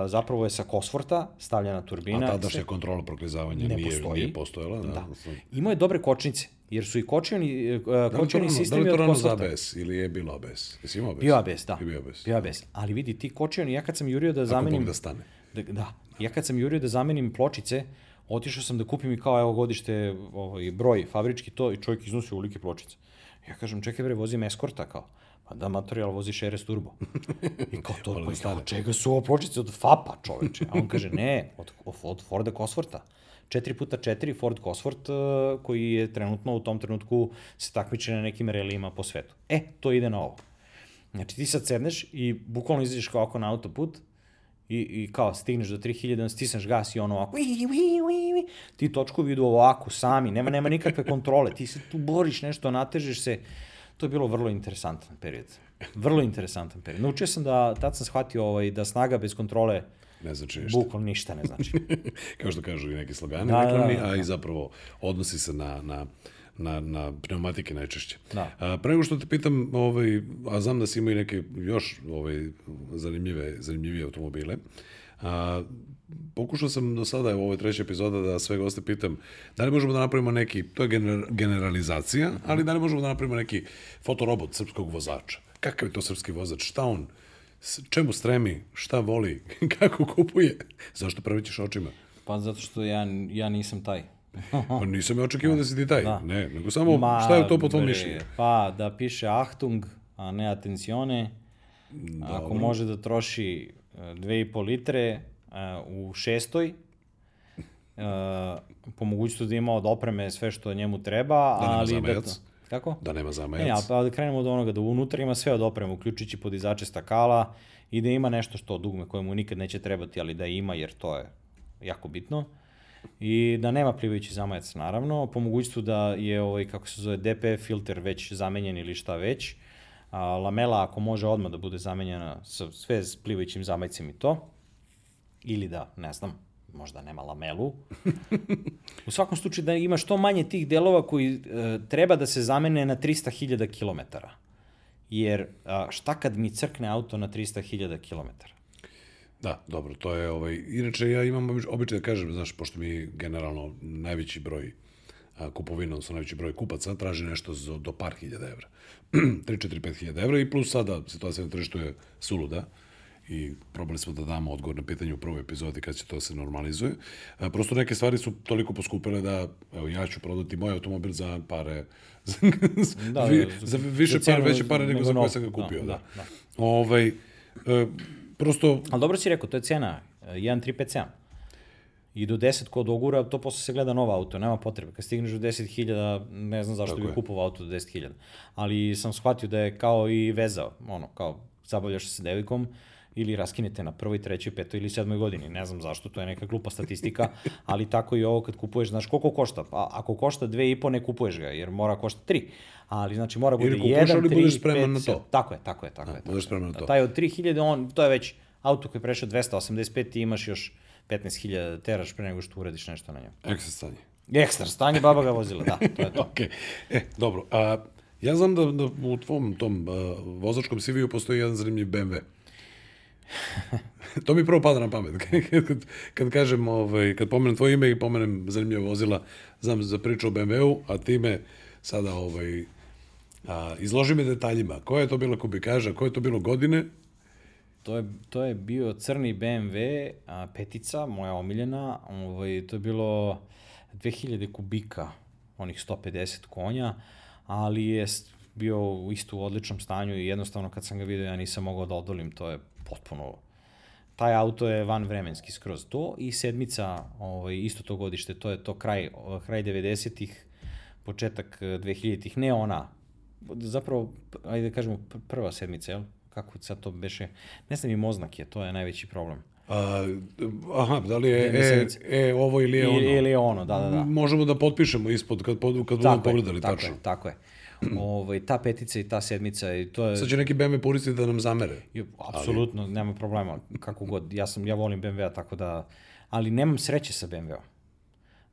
S2: zapravo je sa Kosforta, stavljena turbina...
S1: A tadašnja se, kontrola proklizavanja
S2: ne
S1: nije,
S2: postoji.
S1: nije postojala. Da.
S2: da. Imao je dobre kočnice, jer su i kočioni,
S1: da
S2: kočioni sistemi
S1: od
S2: Kosforta.
S1: Da li to rano za ABS ili je bilo ABS? Jesi imao ABS?
S2: Bio ABS, da.
S1: Bio ABS.
S2: Bio ABS. Ali vidi, ti kočioni, ja kad sam jurio da zamenim...
S1: Ako Bog da stane.
S2: Da, da. Ja kad sam jurio da zamenim pločice, otišao sam da kupim i kao, evo godište, ovaj, broj, fabrički to, i čovjek iznosi ulike pločice. Ja kažem, čekaj bre, vozim eskorta, kao. Pa da, materijal voziš RS Turbo. I kao to, pa ja, od čega su ovo pločice? Od FAPA, čoveče. A on kaže, ne, od, od Forda Cosworta. 4x4 Ford Cosworth uh, koji je trenutno u tom trenutku se takmiče na nekim relijima po svetu. E, to ide na ovo. Znači ti sad sedneš i bukvalno izađeš kao ako na autoput i, i kao stigneš do 3000, stisneš gas i ono ovako, ui, ui, ui, ui. ti točkovi idu ovako sami, nema, nema nikakve kontrole, ti se tu boriš nešto, natežeš se, to je bilo vrlo interesantan period. Vrlo interesantan period. Naučio sam da, tad sam shvatio ovaj, da snaga bez kontrole
S1: ne znači ništa.
S2: Bukvalno ništa ne znači.
S1: Kao što kažu i neki slogani da, reklamni, da, da, da. a i zapravo odnosi se na, na na, na pneumatike najčešće.
S2: Da.
S1: A, pre nego što te pitam, ovaj, a znam da si imao i neke još ovaj, zanimljive, zanimljivije automobile, a, pokušao sam do sada, evo ovo je treća epizoda, da sve goste pitam da li možemo da napravimo neki, to je gener, generalizacija, ali da li možemo da napravimo neki fotorobot srpskog vozača. Kakav je to srpski vozač? Šta on čemu stremi, šta voli, kako kupuje, zašto pravićeš očima?
S2: Pa zato što ja, ja nisam taj.
S1: pa nisam ja očekivao da si ti taj, da. ne, nego samo Ma, šta je to po tvom mišljenju?
S2: Pa da piše Achtung, a ne atencione, Dobro. ako može da troši 2,5 litre uh, u šestoj, uh, po mogućstvu da ima od opreme sve što njemu treba,
S1: da
S2: ali
S1: da,
S2: Kako?
S1: Da nema zamajac.
S2: Ne, ja, pa da krenemo od onoga da unutra ima sve od opreme, uključujući podizače stakala i da ima nešto što dugme koje mu nikad neće trebati, ali da ima jer to je jako bitno. I da nema plivajući zamajac, naravno. Po mogućstvu da je, ovaj, kako se zove, DPF filter već zamenjen ili šta već. A, lamela, ako može odmah da bude zamenjena sa sve s plivajućim zamajcem i to. Ili da, ne znam, možda nema lamelu. U svakom slučaju da ima što manje tih delova koji e, treba da se zamene na 300.000 km. Jer a, šta kad mi crkne auto na 300.000 km?
S1: Da, dobro, to je ovaj inače ja imam običaj da kažem, znaš, pošto mi generalno najveći broj a, kupovina, odnosno najveći broj kupaca traži nešto za, do par hiljada evra. 3, 4, 5 hiljada evra i plus sada situacija na tržištu je suluda i probali smo da damo odgovor na pitanje u prvoj epizodi kad će to se normalizuje. A, prosto neke stvari su toliko poskupile da evo, ja ću prodati moj automobil za pare za, da, vi, za više za pare, veće pare nego za koje sam ga kupio. Da, da. da. Ovaj, e, prosto...
S2: Ali dobro si rekao, to je cena 1357. I do 10 kod ogura, to posle se gleda nova auto, nema potrebe. Kad stigneš do 10.000, ne znam zašto Tako bi kupovao auto do 10.000. Ali sam shvatio da je kao i veza, ono, kao zabavljaš se sa devojkom, ili raskinete na prvoj, trećoj, petoj ili sedmoj godini. Ne znam zašto, to je neka glupa statistika, ali tako i ovo kad kupuješ, znaš koliko košta? Pa ako košta dve i po, ne kupuješ ga, jer mora košta tri. Ali znači mora bude jedan, tri,
S1: budeš spreman na to.
S2: Tako je, tako je, tako je.
S1: Tako budeš spreman na to.
S2: Taj od 3000, on, to je već auto koji je prešao 285 ti imaš još 15.000 teraš pre nego što uradiš nešto na njemu.
S1: Ekstra stanje.
S2: Ekstra stanje, baba ga vozila, da, to je to.
S1: okay. E, dobro, a, ja znam da, da u tvom tom uh, vozačkom CV-u postoji jedan zanimljiv BMW. to mi prvo pada na pamet. kad, kad, kažem, ovaj, kad pomenem tvoje ime i pomenem zanimljiva vozila, znam za priču o BMW-u, a ti me sada ovaj, a, izloži me detaljima. Koja je to bila kubikaža, koje je to bilo godine?
S2: To je, to je bio crni BMW, a, petica, moja omiljena. Ovaj, to je bilo 2000 kubika, onih 150 konja, ali je bio isto u odličnom stanju i jednostavno kad sam ga vidio ja nisam mogao da odolim, to je potpuno taj auto je van vremenski skroz to i sedmica ovaj, isto to godište, to je to kraj, kraj 90-ih, početak 2000-ih, ne ona, zapravo, ajde da kažemo, prva sedmica, jel? Kako sad to beše? Ne znam im oznake, to je najveći problem.
S1: A, aha, da li je e, e, ovo ili je ono?
S2: Ili je ono, da, da, da.
S1: Možemo da potpišemo ispod kad, kad budemo pogledali,
S2: tako
S1: tačno.
S2: Je, tako je. ovaj, ta petica i ta sedmica i to je...
S1: Sad će neki BMW puristi da nam zamere.
S2: Apsolutno, ali... nema problema, kako god. Ja, sam, ja volim BMW-a, tako da... Ali nemam sreće sa BMW-om.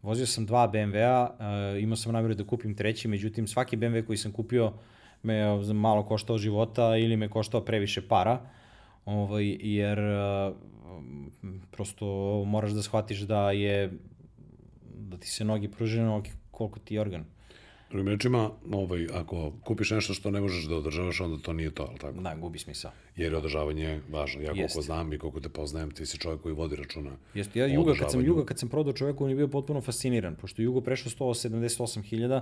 S2: Vozio sam dva BMW-a, uh, imao sam namjeru da kupim treći, međutim svaki BMW koji sam kupio me malo koštao života ili me koštao previše para, ovaj, jer uh, prosto moraš da shvatiš da je da ti se noge pružene koliko ti je organ.
S1: Drugim rečima, ovaj, ako kupiš nešto što ne možeš da održavaš, onda to nije to, ali tako?
S2: Da, gubi smisao.
S1: Jer je održavanje važno. Ja koliko znam i koliko te poznajem, ti si čovjek koji vodi računa
S2: Jeste, ja Juga, kad sam Juga, kad sam prodao čoveku, on je bio potpuno fasciniran, pošto Jugo prešao 178.000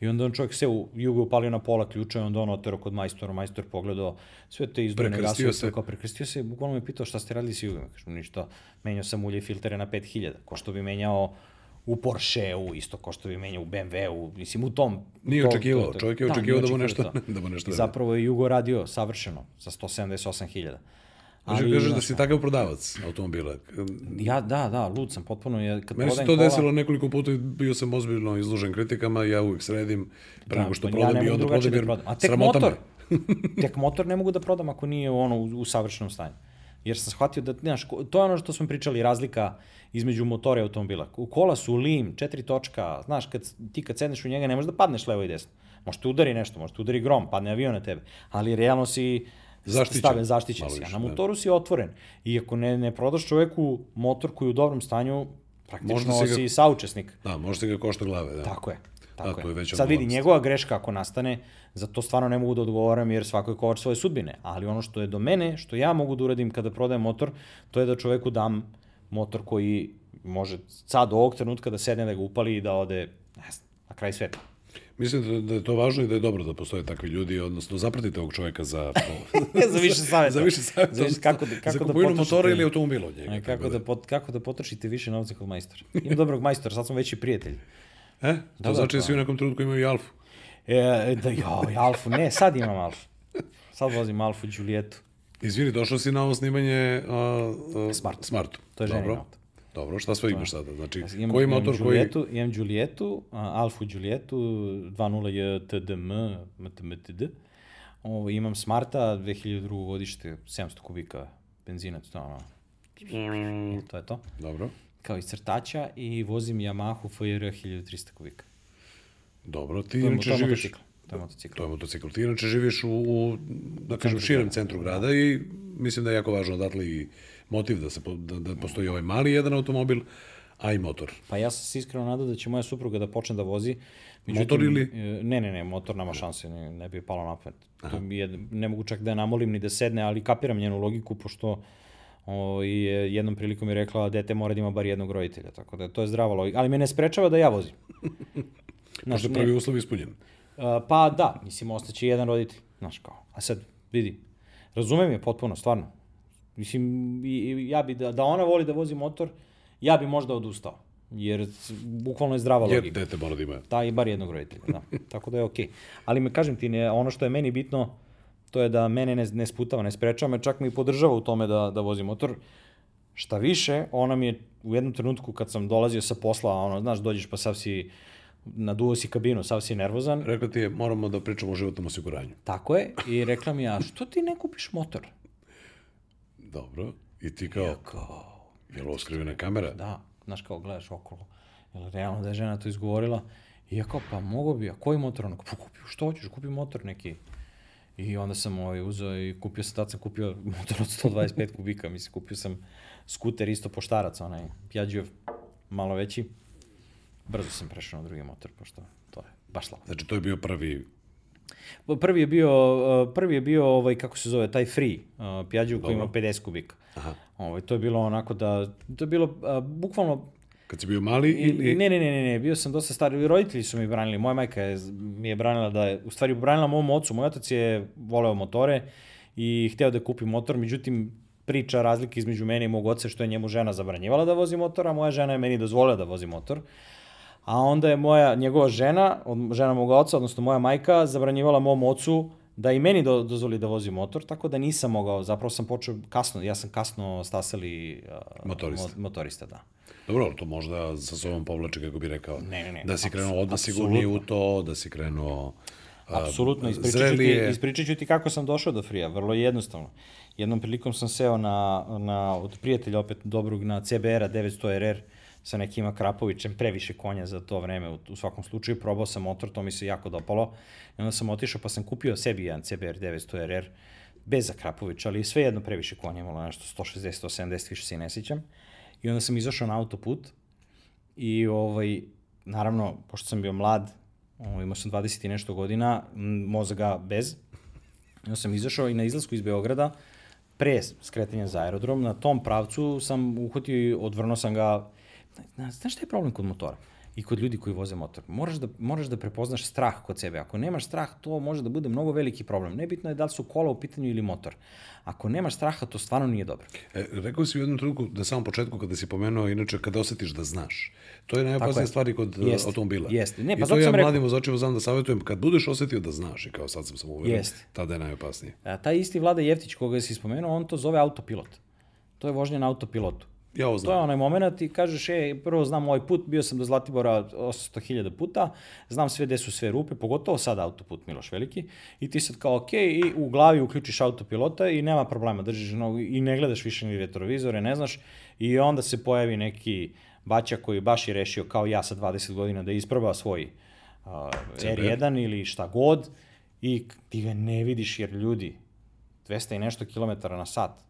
S2: i onda on čovjek se u Jugo upalio na pola ključa i onda on otero kod majstora, majstor pogledao sve te izdvojene gasove. Se. Kao prekrstio se, bukvalno me pitao šta ste radili s Jugom. Kažem, ništa, menjao sam ulje filtere na 5000, ko što bi menjao u Porsche-u, isto ko što bi menjao u BMW-u, mislim u tom...
S1: Nije očekivao, čovjek je da, očekivao da, da mu nešto, da mu nešto
S2: I zapravo je Jugo radio savršeno, sa 178.000.
S1: Ali, kažeš da si takav prodavac automobila.
S2: Ja, da, da, lud sam, potpuno. Je,
S1: kad Meni se to kola... desilo nekoliko puta bio sam ozbiljno izložen kritikama, ja uvijek sredim, pre da, nego što prodam ja i onda prodam, jer da
S2: A tek motor, tek motor ne mogu da prodam ako nije ono u, u savršenom stanju. Jer sam shvatio da, znaš, to je ono što smo pričali, razlika između motora i automobila. U kola su lim, četiri točka, znaš, kad, ti kad sedneš u njega ne možeš da padneš levo i desno. Možete udari nešto, možete udari grom, padne avion na tebe, ali realno si zaštićen, staven, zaštićen si. A na da. motoru si otvoren. I ako ne, ne prodaš čoveku motor koji je u dobrom stanju, praktično si, ga, si saučesnik.
S1: Da, možete ga košta glave, da.
S2: Tako je.
S1: Tako da, je.
S2: Sad vidi, njegova greška ako nastane, za to stvarno ne mogu da odgovaram jer svako je kovar svoje sudbine. Ali ono što je do mene, što ja mogu da uradim kada prodajem motor, to je da čoveku dam motor koji može sad do ovog trenutka da sedne, da ga upali i da ode ne znam, na kraj sveta.
S1: Mislim da, da je to važno i da je dobro da postoje takvi ljudi, odnosno zapratite ovog čoveka za...
S2: za više savjeta.
S1: za više savjeta. Za, više, kako, da, kako za da kupovinu motora ili automobila od njega.
S2: Kako, da, pot, kako da potrošite više novca kod majstora. Imam dobrog majstora, sad smo veći prijatelji.
S1: E? To da, znači da svi u nekom trenutku imaju i Alfu.
S2: E, da, jo, i Alfu. Ne, sad imam Alfu. Sad vozim Alfu i Julietu.
S1: Izvini, došao si na ovo snimanje uh, uh,
S2: Smart.
S1: Smartu.
S2: To je ženin auto.
S1: Dobro, šta sve imaš sada? Znači,
S2: imam,
S1: koji motor
S2: imam Julietu, koji... Imam Julietu, Alfa Julietu, 2.0 JTDM, MTMTD. Ovo, imam Smarta, 2002. godište, 700 kubika benzina, to, ono, to je to.
S1: Dobro.
S2: Kao iz crtača i vozim Yamahu FR 1300 kubika.
S1: Dobro, ti inače živiš...
S2: Motocikl. To je motocikl.
S1: To je motocikl. Ti inače živiš u, u da kažem, širem centru grada i mislim da je jako važno odatle i motiv da, se, da, da postoji ovaj mali jedan automobil, a i motor.
S2: Pa ja sam se iskreno nadao da će moja supruga da počne da vozi.
S1: Međutim, motor ili?
S2: E, ne, ne, ne, motor nema šanse, ne, ne bi palo na pamet. To je, ne mogu čak da je namolim ni da sedne, ali kapiram njenu logiku, pošto o, i jednom prilikom je rekla da dete mora da ima bar jednog roditelja, tako da to je zdrava logika. Ali me ne sprečava da ja vozim.
S1: Znaš, je prvi uslov ispunjen.
S2: Uh, pa da, mislim, ostaće jedan roditelj, znaš kao. A sad, vidi, razumem je potpuno, stvarno. Mislim, i, ja bi, da, da ona voli da vozi motor, ja bi možda odustao. Jer bukvalno je zdrava
S1: Jer
S2: logika.
S1: Jer dete mora da ima.
S2: Da, i bar jednog roditelja, da. Tako da je okej. Okay. Ali me kažem ti, ne, ono što je meni bitno, to je da mene ne, ne sputava, ne sprečava me, čak mi podržava u tome da, da vozi motor. Šta više, ona mi je u jednom trenutku kad sam dolazio sa posla, ono, znaš, dođeš pa sav si naduo si kabinu, sav si nervozan.
S1: Rekla ti je, moramo da pričamo o životnom osiguranju.
S2: Tako je, i rekla mi, a što ti ne kupiš motor?
S1: Dobro, i ti kao, ja kao je li ovo skrivena kamera?
S2: Da, znaš kao, gledaš okolo, je li realno da je žena to izgovorila? I ja kao, pa mogo bi, a koji motor? Ono, pa kupi, što hoćeš, kupi motor neki. I onda sam ovaj, uzeo i kupio sam, tad sam kupio motor od 125 kubika, mislim, kupio sam skuter isto poštarac, onaj Piaggio malo veći. Brzo sam prešao na drugi motor, pošto to je baš slabo.
S1: Znači, to je bio prvi
S2: Prvi je bio, uh, prvi je bio ovaj, kako se zove, taj free uh, Piaggio koji ima 50 kubika.
S1: Aha.
S2: Ovaj, to je bilo onako da, to je bilo uh, bukvalno
S1: Kad si bio mali ili...
S2: Ne, ne, ne, ne, ne, bio sam dosta star. Roditelji su mi branili. Moja majka je, mi je branila da je, u stvari branila mom ocu. Moj otac je voleo motore i hteo da kupi motor, međutim, priča razlike između mene i mog oca što je njemu žena zabranjivala da vozi motor, a moja žena je meni dozvolila da vozi motor. A onda je moja, njegova žena, žena mog oca, odnosno moja majka, zabranjivala mom ocu da i meni do, dozvoli da vozi motor, tako da nisam mogao, zapravo sam počeo kasno, ja sam kasno stasali uh,
S1: Motorista.
S2: Mo, motorista, da.
S1: Dobro, ali to možda sa sobom povlače, kako bi rekao.
S2: Ne, ne, ne.
S1: Da si krenuo odmah sigurnije u to, da si krenuo... a,
S2: Apsolutno, ispričat ću, ti,
S1: zrelije.
S2: ispričat ću ti kako sam došao do Frija, vrlo jednostavno. Jednom prilikom sam seo na, na, od prijatelja opet dobrog na CBR-a 900 RR sa nekim Krapovićem, previše konja za to vreme u, u svakom slučaju, probao sam motor, to mi se jako dopalo. I onda sam otišao pa sam kupio sebi jedan CBR 900 RR, bez Akrapovića, ali sve jedno previše konja, imalo nešto 160, 170, više se i ne sjećam. I onda sam izašao na autoput i ovaj, naravno, pošto sam bio mlad, ovaj, imao sam 20 i nešto godina, mozga bez, I onda sam izašao i na izlasku iz Beograda, pre skretanja za aerodrom, na tom pravcu sam uhvatio i odvrnuo sam ga. Zna- Znaš šta je problem kod motora? I kod ljudi koji voze motor. Moraš da, moraš da prepoznaš strah kod sebe. Ako nemaš strah, to može da bude mnogo veliki problem. Nebitno je da li su kola u pitanju ili motor. Ako nemaš straha, to stvarno nije dobro.
S1: E, rekao si u jednom trenutku, na samom početku, kada si pomenuo, inače, kada osetiš da znaš. To je najopasnija
S2: je.
S1: stvari kod e,
S2: Jeste,
S1: automobila.
S2: jeste. Ne, pa
S1: I to ja mladim vozačima znam da savjetujem, kad budeš osetio da znaš, i kao sad sam sam uveren, tada je najopasnije.
S2: A, taj isti Vlada Jeftić koga si spomenuo, on to zove autopilot. To je vožnja na autopilotu.
S1: Ja ovo
S2: To je
S1: znam.
S2: onaj moment i kažeš, e, prvo znam ovaj put, bio sam do Zlatibora 800.000 puta, znam sve gde su sve rupe, pogotovo sad autoput Miloš Veliki, i ti sad kao, ok, i u glavi uključiš autopilota i nema problema, držiš nogu i ne gledaš više ni retrovizore, ne znaš, i onda se pojavi neki baća koji baš je rešio, kao ja sa 20 godina, da isproba svoj uh, R1 ili šta god, i ti ga ne vidiš jer ljudi, 200 i nešto kilometara na sat,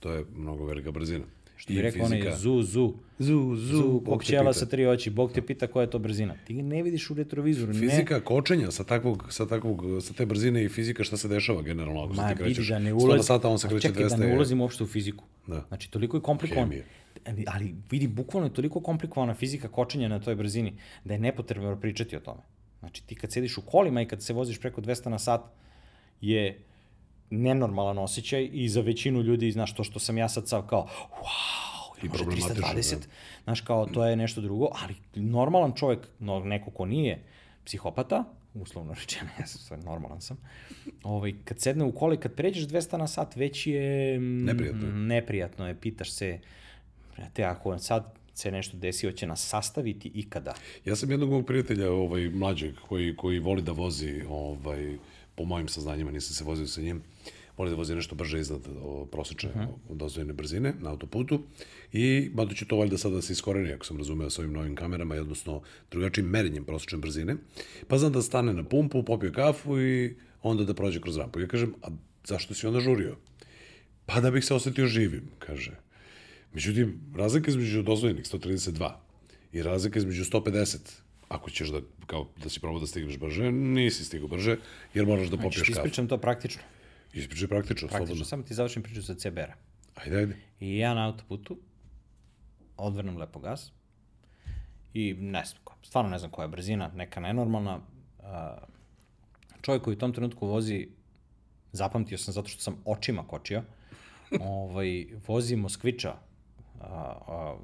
S1: To je mnogo velika brzina.
S2: što bi rekao onaj zu, zu,
S1: Zu, zu,
S2: zu,
S1: Bog pita.
S2: sa tri oči, Bog te pita koja je to brzina. Ti ga ne vidiš u retrovizoru, ne.
S1: Fizika kočenja sa takvog, sa takvog, sa te brzine i fizika šta se dešava generalno ako se
S2: Ma,
S1: ti
S2: vidi
S1: krećeš.
S2: da ne
S1: 100
S2: ulazi...
S1: na sata, on se kreće
S2: Čekaj,
S1: 200.
S2: da ne ulazimo uopšte u fiziku.
S1: Da.
S2: Znači, toliko je komplikovan. Ali vidi, bukvalno je toliko komplikovana fizika kočenja na toj brzini, da je nepotrebno pričati o tome. Znači, ti kad sediš u kolima i kad se voziš preko 200 na sat, je nenormalan osjećaj i za većinu ljudi, znaš, to što sam ja sad sav kao, wow,
S1: I
S2: može
S1: problematično,
S2: 320,
S1: da.
S2: znaš, kao, to je nešto drugo, ali normalan čovjek, no, neko ko nije psihopata, uslovno rečeno, ja sam stvarno normalan sam, ovaj, kad sedne u kola i kad pređeš 200 na sat, već je... mm,
S1: Neprijatno je.
S2: Neprijatno je, pitaš se, brate, ako sad se nešto desi, hoće nas sastaviti ikada.
S1: Ja sam jednog mog prijatelja, ovaj, mlađeg, koji, koji voli da vozi, ovaj, po mojim saznanjima, nisam se vozio sa njim, voli da vozi nešto brže iznad prosečne uh -huh. dozvoljene brzine na autoputu i mada će to valjda sada da se iskoreni, ako sam razumeo, sa ovim novim kamerama, odnosno drugačijim merenjem prosečne brzine, pa znam da stane na pumpu, popije kafu i onda da prođe kroz rampu. Ja kažem, a zašto si onda žurio? Pa da bih se osetio živim, kaže. Međutim, razlika između dozvoljenih 132 i razlika između 150, ako ćeš da, kao, da si probao da stigneš brže, nisi stigao brže, jer moraš da
S2: Znači,
S1: popiješ
S2: ti
S1: kafu.
S2: ispričam to praktično.
S1: Ispričaj praktično,
S2: Praktično,
S1: slobodno.
S2: samo ti završim priču sa CBR-a.
S1: Ajde, ajde.
S2: I ja na autoputu odvrnem lepo gas i ne znam, stvarno ne znam koja je brzina, neka nenormalna. Čovjek koji u tom trenutku vozi, zapamtio sam zato što sam očima kočio, ovaj, vozi Moskviča, a, a,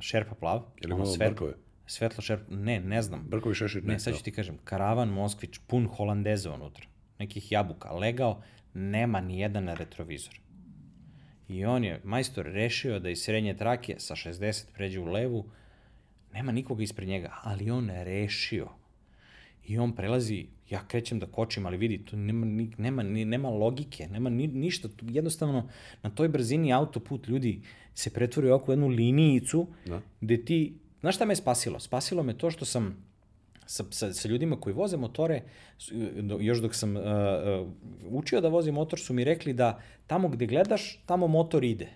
S2: šerpa plav.
S1: Je li imao brkove?
S2: Svetlo šerpa, ne, ne znam.
S1: Brkovi šešir, ne.
S2: Ne, sad ću ti kažem, karavan Moskvić pun holandeza unutra, nekih jabuka, legao, nema ni jedan retrovizor. I on je, majstor, rešio da iz srednje trake sa 60 pređe u levu, nema nikoga ispred njega, ali on je rešio. I on prelazi, ja krećem da kočim, ali vidi, tu nema, nema, nema logike, nema ni, ništa. Tu, jednostavno, na toj brzini autoput ljudi se pretvori oko jednu linijicu,
S1: Da.
S2: gde ti, znaš šta me je spasilo? Spasilo me to što sam sa, sa, sa ljudima koji voze motore, još dok sam uh, učio da vozim motor, su mi rekli da tamo gde gledaš, tamo motor ide.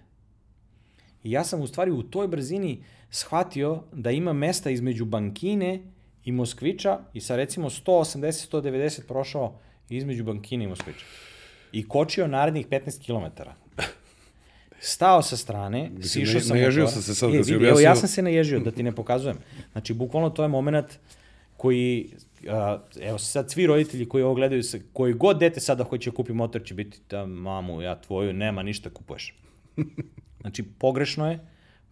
S2: I ja sam u stvari u toj brzini shvatio da ima mesta između Bankine i Moskviča i sa recimo 180-190 prošao između Bankine i Moskviča. I kočio narednih 15 km. Stao sa strane, sišao
S1: ne-
S2: sam
S1: naježio sam se sad kad si
S2: vidi, Evo, ja
S1: objasnio.
S2: sam se naježio, da ti ne pokazujem. Znači, bukvalno to je moment koji, a, evo sad svi roditelji koji ovo gledaju, se, koji god dete sada hoće da kupi motor će biti da mamu, ja tvoju, nema ništa kupuješ. Znači, pogrešno je,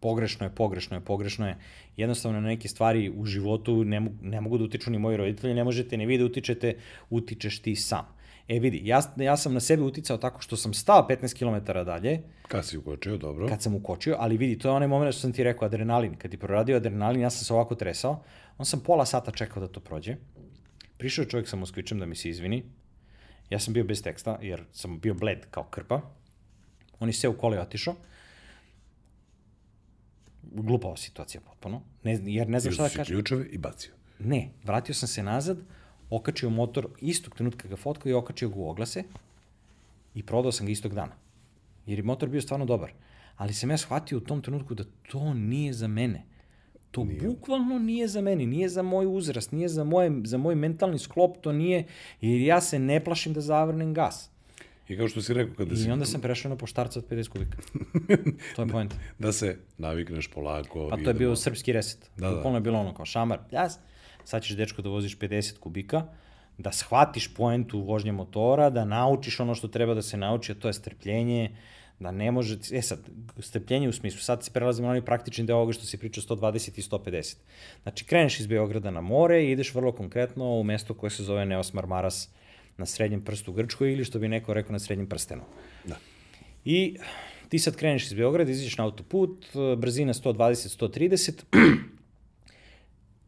S2: pogrešno je, pogrešno je, pogrešno je. Jednostavno na neke stvari u životu ne, mogu, ne mogu da utiču ni moji roditelji, ne možete ni vi da utičete, utičeš ti sam. E vidi, ja, ja sam na sebe uticao tako što sam stao 15 km dalje,
S1: Kad si ukočio, dobro.
S2: kad sam ukočio, ali vidi, to je onaj moment što sam ti rekao, adrenalin. Kad ti proradio adrenalin, ja sam se ovako tresao, on sam pola sata čekao da to prođe. Prišao je čovjek sa moskvičem da mi se izvini. Ja sam bio bez teksta, jer sam bio bled kao krpa. On je sve u kole otišao. Glupava situacija potpuno. Ne, jer ne znam šta da kažem.
S1: ključeve i bacio.
S2: Ne, vratio sam se nazad, okačio motor istog trenutka ga fotkao i okačio ga u oglase i prodao sam ga istog dana. Jer je motor bio stvarno dobar. Ali sam ja shvatio u tom trenutku da to nije za mene. To nije. bukvalno nije za mene, nije za moj uzrast, nije za, moje, za moj mentalni sklop, to nije, jer ja se ne plašim da zavrnem gas.
S1: I kao što si rekao, kada si,
S2: I onda sam prešao na poštarca od 50 kubika. to je point.
S1: da se navikneš polako.
S2: Pa to je bio srpski reset.
S1: Da,
S2: Da,
S1: da.
S2: Bukvalno je bilo ono kao šamar, pljas, sad ćeš dečko da voziš 50 kubika, da shvatiš poentu vožnje motora, da naučiš ono što treba da se nauči, a to je strpljenje, da ne može, e sad, strpljenje u smislu, sad se prelazimo na onaj praktični deo ovoga što si pričao 120 i 150. Znači, kreneš iz Beograda na more i ideš vrlo konkretno u mesto koje se zove Neos Marmaras na srednjem prstu u Grčkoj ili što bi neko rekao na srednjem prstenu.
S1: Da.
S2: I ti sad kreneš iz Beograda, izađeš na autoput, brzina 120-130,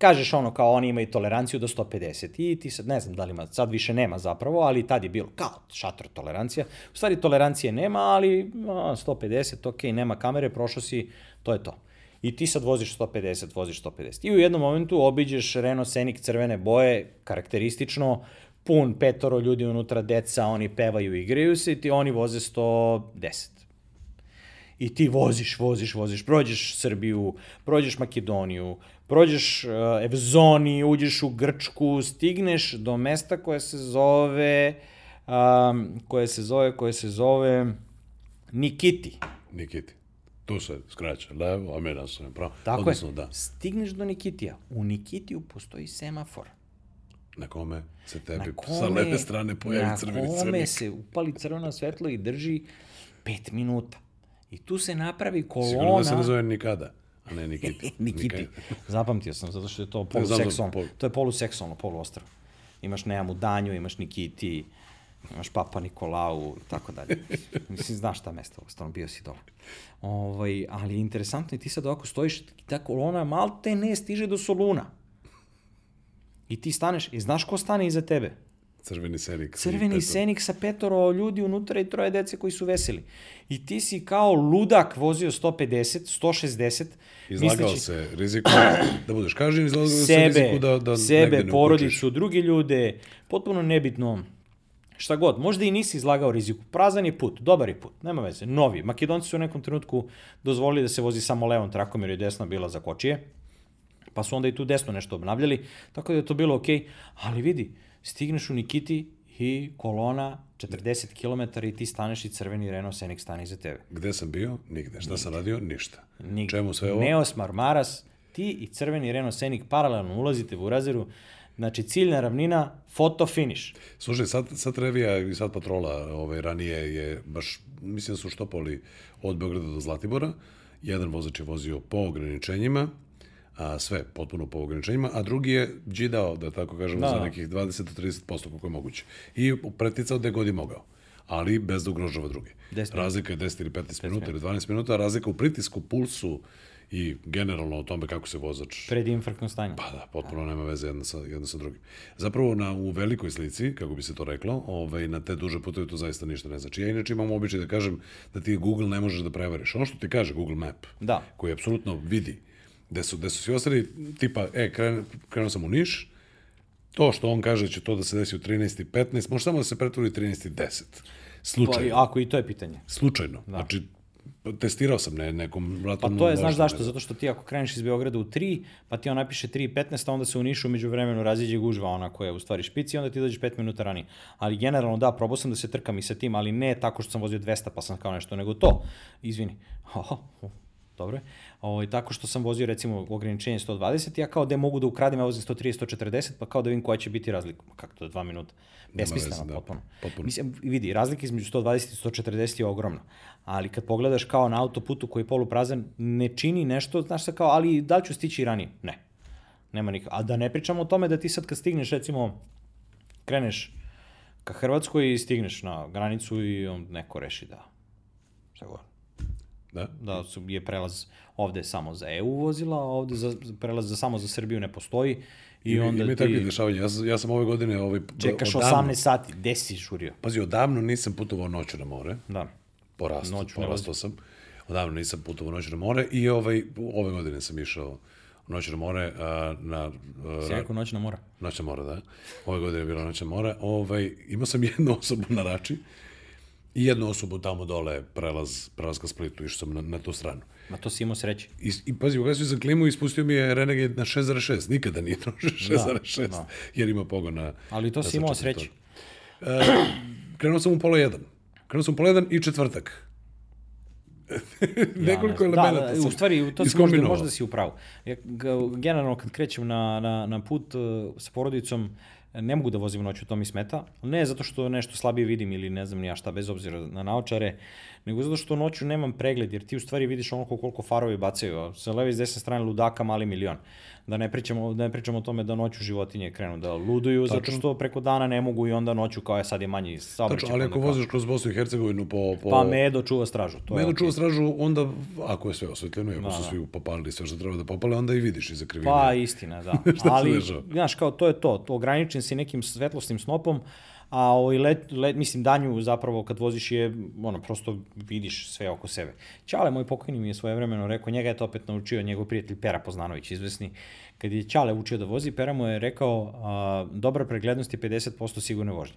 S2: kažeš ono kao oni imaju toleranciju do 150 i ti sad ne znam da li ima, sad više nema zapravo, ali tad je bilo kao šator tolerancija. U stvari tolerancije nema, ali a, 150, ok, nema kamere, prošao si, to je to. I ti sad voziš 150, voziš 150. I u jednom momentu obiđeš Renault Scenic crvene boje, karakteristično, pun petoro ljudi unutra, deca, oni pevaju, igraju se i ti oni voze 110 i ti voziš, voziš, voziš, prođeš Srbiju, prođeš Makedoniju, prođeš uh, Evzoni, uđeš u Grčku, stigneš do mesta koje se zove, um, koje se zove, koje se zove Nikiti.
S1: Nikiti. Tu se skraća levo, a mi nas ne pravo.
S2: Tako
S1: Odnosno,
S2: je.
S1: da.
S2: Stigneš do Nikitija. U Nikitiju postoji semafor.
S1: Na kome se tebi
S2: kome,
S1: sa leve strane pojavi crveni
S2: Na kome se upali crveno svetlo i drži pet minuta. I tu se napravi kolona...
S1: Sigurno da se ne zove nikada, a ne Nikiti.
S2: Nikiti.
S1: Nikada.
S2: Zapamtio sam, zato što je to
S1: da-
S2: poluseksualno.
S1: pol-
S2: To je poluseksualno, poluostrvo. Imaš Neamu Danju, imaš Nikiti, imaš Papa Nikolau, i tako dalje. Mislim, znaš ta mesta, stvarno bio si dole. Ovaj, ali je interesantno i ti sad ovako stojiš, ta kolona malte ne stiže do Soluna. I ti staneš, i znaš ko stane iza tebe?
S1: Crveni senik.
S2: Crveni senik sa petoro ljudi unutra i troje dece koji su veseli. I ti si kao ludak vozio 150, 160,
S1: Izlagao
S2: misleći-
S1: se riziku da budeš kažnjen, izlagao se
S2: sebe,
S1: riziku da, da
S2: sebe,
S1: ne
S2: porodicu, druge ljude, potpuno nebitno. Šta god, možda i nisi izlagao riziku. Prazan je put, dobar je put, nema veze, novi. Makedonci su u nekom trenutku dozvolili da se vozi samo levom trakom jer je desna bila za kočije, pa su onda i tu desno nešto obnavljali, tako da je to bilo okej, ali vidi, stigneš u Nikiti i kolona 40 km i ti staneš i crveni Renault Scenic stane iza tebe.
S1: Gde sam bio? Nigde. Šta sam radio? Ništa.
S2: Nigde.
S1: Čemu sve ovo?
S2: Neos Marmaras, ti i crveni Renault Scenic paralelno ulazite u razeru, znači ciljna ravnina, foto finish.
S1: Slušaj, sad, sad Revija i sad Patrola ovaj, ranije je baš, mislim da su štopali od Beograda do Zlatibora. Jedan vozač je vozio po ograničenjima, a sve potpuno po ograničenjima, a drugi je džidao, da tako kažemo,
S2: Da.
S1: za nekih 20 do 30% koliko je moguće. I preticao gde god je mogao ali bez da ugrožava druge.
S2: 10.
S1: Razlika je 10 ili 15 minuta ili 12 minuta, razlika u pritisku, pulsu i generalno o tome kako se vozač
S2: Pred infarktno stanje.
S1: Pa da, potpuno nema veze jedno sa, jedno sa drugim. Zapravo na, u velikoj slici, kako bi se to reklo, ovaj, na te duže puteve to zaista ništa ne znači. Ja inače imam običaj da kažem da ti Google ne možeš da prevariš. Ono što ti kaže Google Map,
S2: Da.
S1: koji apsolutno vidi gde su, gde su svi ostali, tipa, e, kren, krenuo sam u Niš, To što on kaže će to da se desi u 13.15, može samo da se pretvori u 13.10. Slučajno.
S2: Pa, ako i to je pitanje.
S1: Slučajno. Da. Znači, testirao sam ne, nekom
S2: Pa
S1: vratom.
S2: to je, znaš zašto? Zato što ti ako kreneš iz Beograda u 3, pa ti on napiše 3.15, a onda se u Nišu među vremenu raziđe gužva ona koja je u stvari špici i onda ti dođeš 5 minuta ranije. Ali generalno da, probao sam da se trkam i sa tim, ali ne tako što sam vozio 200 pa sam kao nešto, nego to. Izvini. dobro je. Ovo, tako što sam vozio recimo ograničenje 120, ja kao da mogu da ukradem, ja vozim 130, 140, pa kao da vidim koja će biti razlika. Ma kako to je 2 minuta? Besmisleno,
S1: da.
S2: potpuno.
S1: Potpuno.
S2: Mislim, vidi, razlika između 120 i 140 je ogromna. Ali kad pogledaš kao na autoputu koji je poluprazan, ne čini nešto, znaš se kao, ali da li ću stići i ranije? Ne. Nema nikak. A da ne pričamo o tome da ti sad kad stigneš, recimo, kreneš ka Hrvatskoj i stigneš na granicu i on neko reši da, šta god,
S1: Da?
S2: da su, je prelaz ovde samo za EU vozila, a ovde za, prelaz za, samo za Srbiju ne postoji i
S1: Ima,
S2: onda
S1: ima i
S2: ti
S1: takvih dešavanja. Ja, sam- ja sam ove godine ovaj,
S2: čekaš
S1: odavno-
S2: 18 sati, gde si žurio?
S1: Pazi, odavno nisam putovao noću na more.
S2: Da.
S1: Porastao,
S2: Noću
S1: porastao sam. Odavno nisam putovao noću na more i ovaj, ove godine sam išao noću na more a, na a,
S2: Si rekao noćna mora?
S1: Noćna mora, da. Ove godine je bila noćna mora. Ovaj, imao sam jednu osobu na Rači i jednu osobu tamo dole, prelaz, prelaz ka Splitu, išao sam na, na tu stranu.
S2: Ma to si imao sreće.
S1: I, i pazi, ugasio sam klimu i ispustio mi je Renegade na 6.6. Nikada nije trošio 6.6,
S2: da.
S1: jer ima pogon na...
S2: Ali to
S1: na
S2: si imao
S1: 140.
S2: sreće.
S1: Krenuo sam u pola jedan. Krenuo sam u pola jedan i četvrtak. Nekoliko
S2: Ja ne-
S1: elemenata
S2: da, da,
S1: sam
S2: u stvari, to si možda, možda si upravo. Ja, generalno, kad krećem na, na, na put uh, sa porodicom, ne mogu da vozim noću, to mi smeta. Ne zato što nešto slabije vidim ili ne znam ni ja šta, bez obzira na naočare, nego zato što noću nemam pregled, jer ti u stvari vidiš ono koliko farovi bacaju. a Sa leve i s desne strane ludaka mali milion. Da ne pričamo, da ne pričamo o tome da noću životinje krenu da luduju, zato što preko dana ne mogu i onda noću kao je sad je manji saobraćaj.
S1: Tačno, ali
S2: pa
S1: ako
S2: onda kao-
S1: voziš kroz Bosnu i Hercegovinu po... po...
S2: Pa Medo čuva stražu. To je
S1: Medo
S2: okej.
S1: čuva stražu, onda, ako je sve osvetljeno i ako
S2: Da,
S1: su
S2: da.
S1: svi popalili sve što treba da popale, onda i vidiš iza krivine.
S2: Pa, istina, da. Ali, znaš, kao, to je to. to ograničen si nekim svetlosnim snopom, a ovaj let, let, mislim, danju zapravo kad voziš je, ono, prosto vidiš sve oko sebe. Ćale, moj pokojni mi je svojevremeno rekao, njega je to opet naučio njegov prijatelj Pera Poznanović, izvesni. Kad je Ćale učio da vozi, Pera mu je rekao, a, dobra preglednost je 50% sigurne vožnje.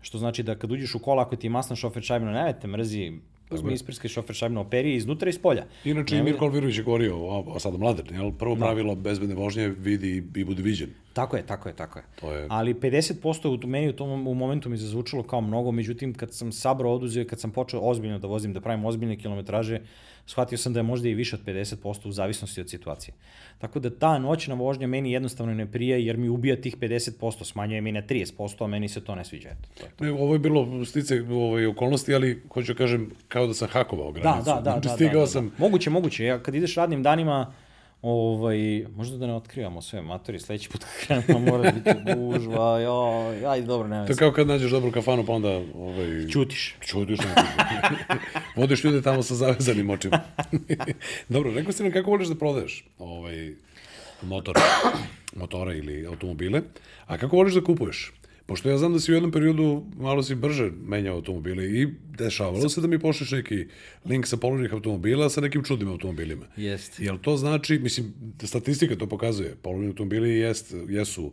S2: Što znači da kad uđeš u kola, ako ti je masna šofer šajbno, ne te mrzi, uzmi isprskaj šofer šajbno operi iznutra i iz polja.
S1: Inače, i Mirko Alvirović je govorio, a, a sada mladen, jel? Prvo
S2: Da.
S1: pravilo bezbedne vožnje vidi i budi viđen.
S2: Tako je, tako je, tako je.
S1: To je-
S2: Ali 50% u meni u tom u momentu mi zazvučalo kao mnogo, međutim kad sam sabro oduzeo, kad sam počeo ozbiljno da vozim, da pravim ozbiljne kilometraže, shvatio sam da je možda i više od 50% u zavisnosti od situacije. Tako da ta noćna vožnja meni jednostavno ne prije jer mi ubija tih 50%, smanjuje mi na 30%, a meni se to ne sviđa. Eto, to je to.
S1: Ne, ovo je bilo stice ovaj, okolnosti, ali hoću da kažem kao da sam hakovao
S2: Da,
S1: granicu.
S2: da, da,
S1: znači,
S2: da, da, da,
S1: sam,
S2: da. Moguće, moguće. Ja, kad ideš radnim danima, ovaj, možda da ne otkrivamo sve matori, sledeći put kad krenemo mora da biti gužva, joj, ajde, dobro, nema
S1: to kao kad nađeš dobru kafanu, pa onda ovaj,
S2: Ćutiš.
S1: Ne Vodiš ljude tamo sa zavezanim očima. Dobro, rekao si nam kako voliš da prodaješ ovaj, motor, motore ili automobile, a kako voliš da kupuješ? Pošto ja znam da si u jednom periodu malo si brže menjao automobile i dešavalo se da mi pošliš neki link sa polovnih automobila sa nekim čudnim automobilima.
S2: Jeste.
S1: Jel to znači, mislim, statistika to pokazuje, polovni automobili jest, jesu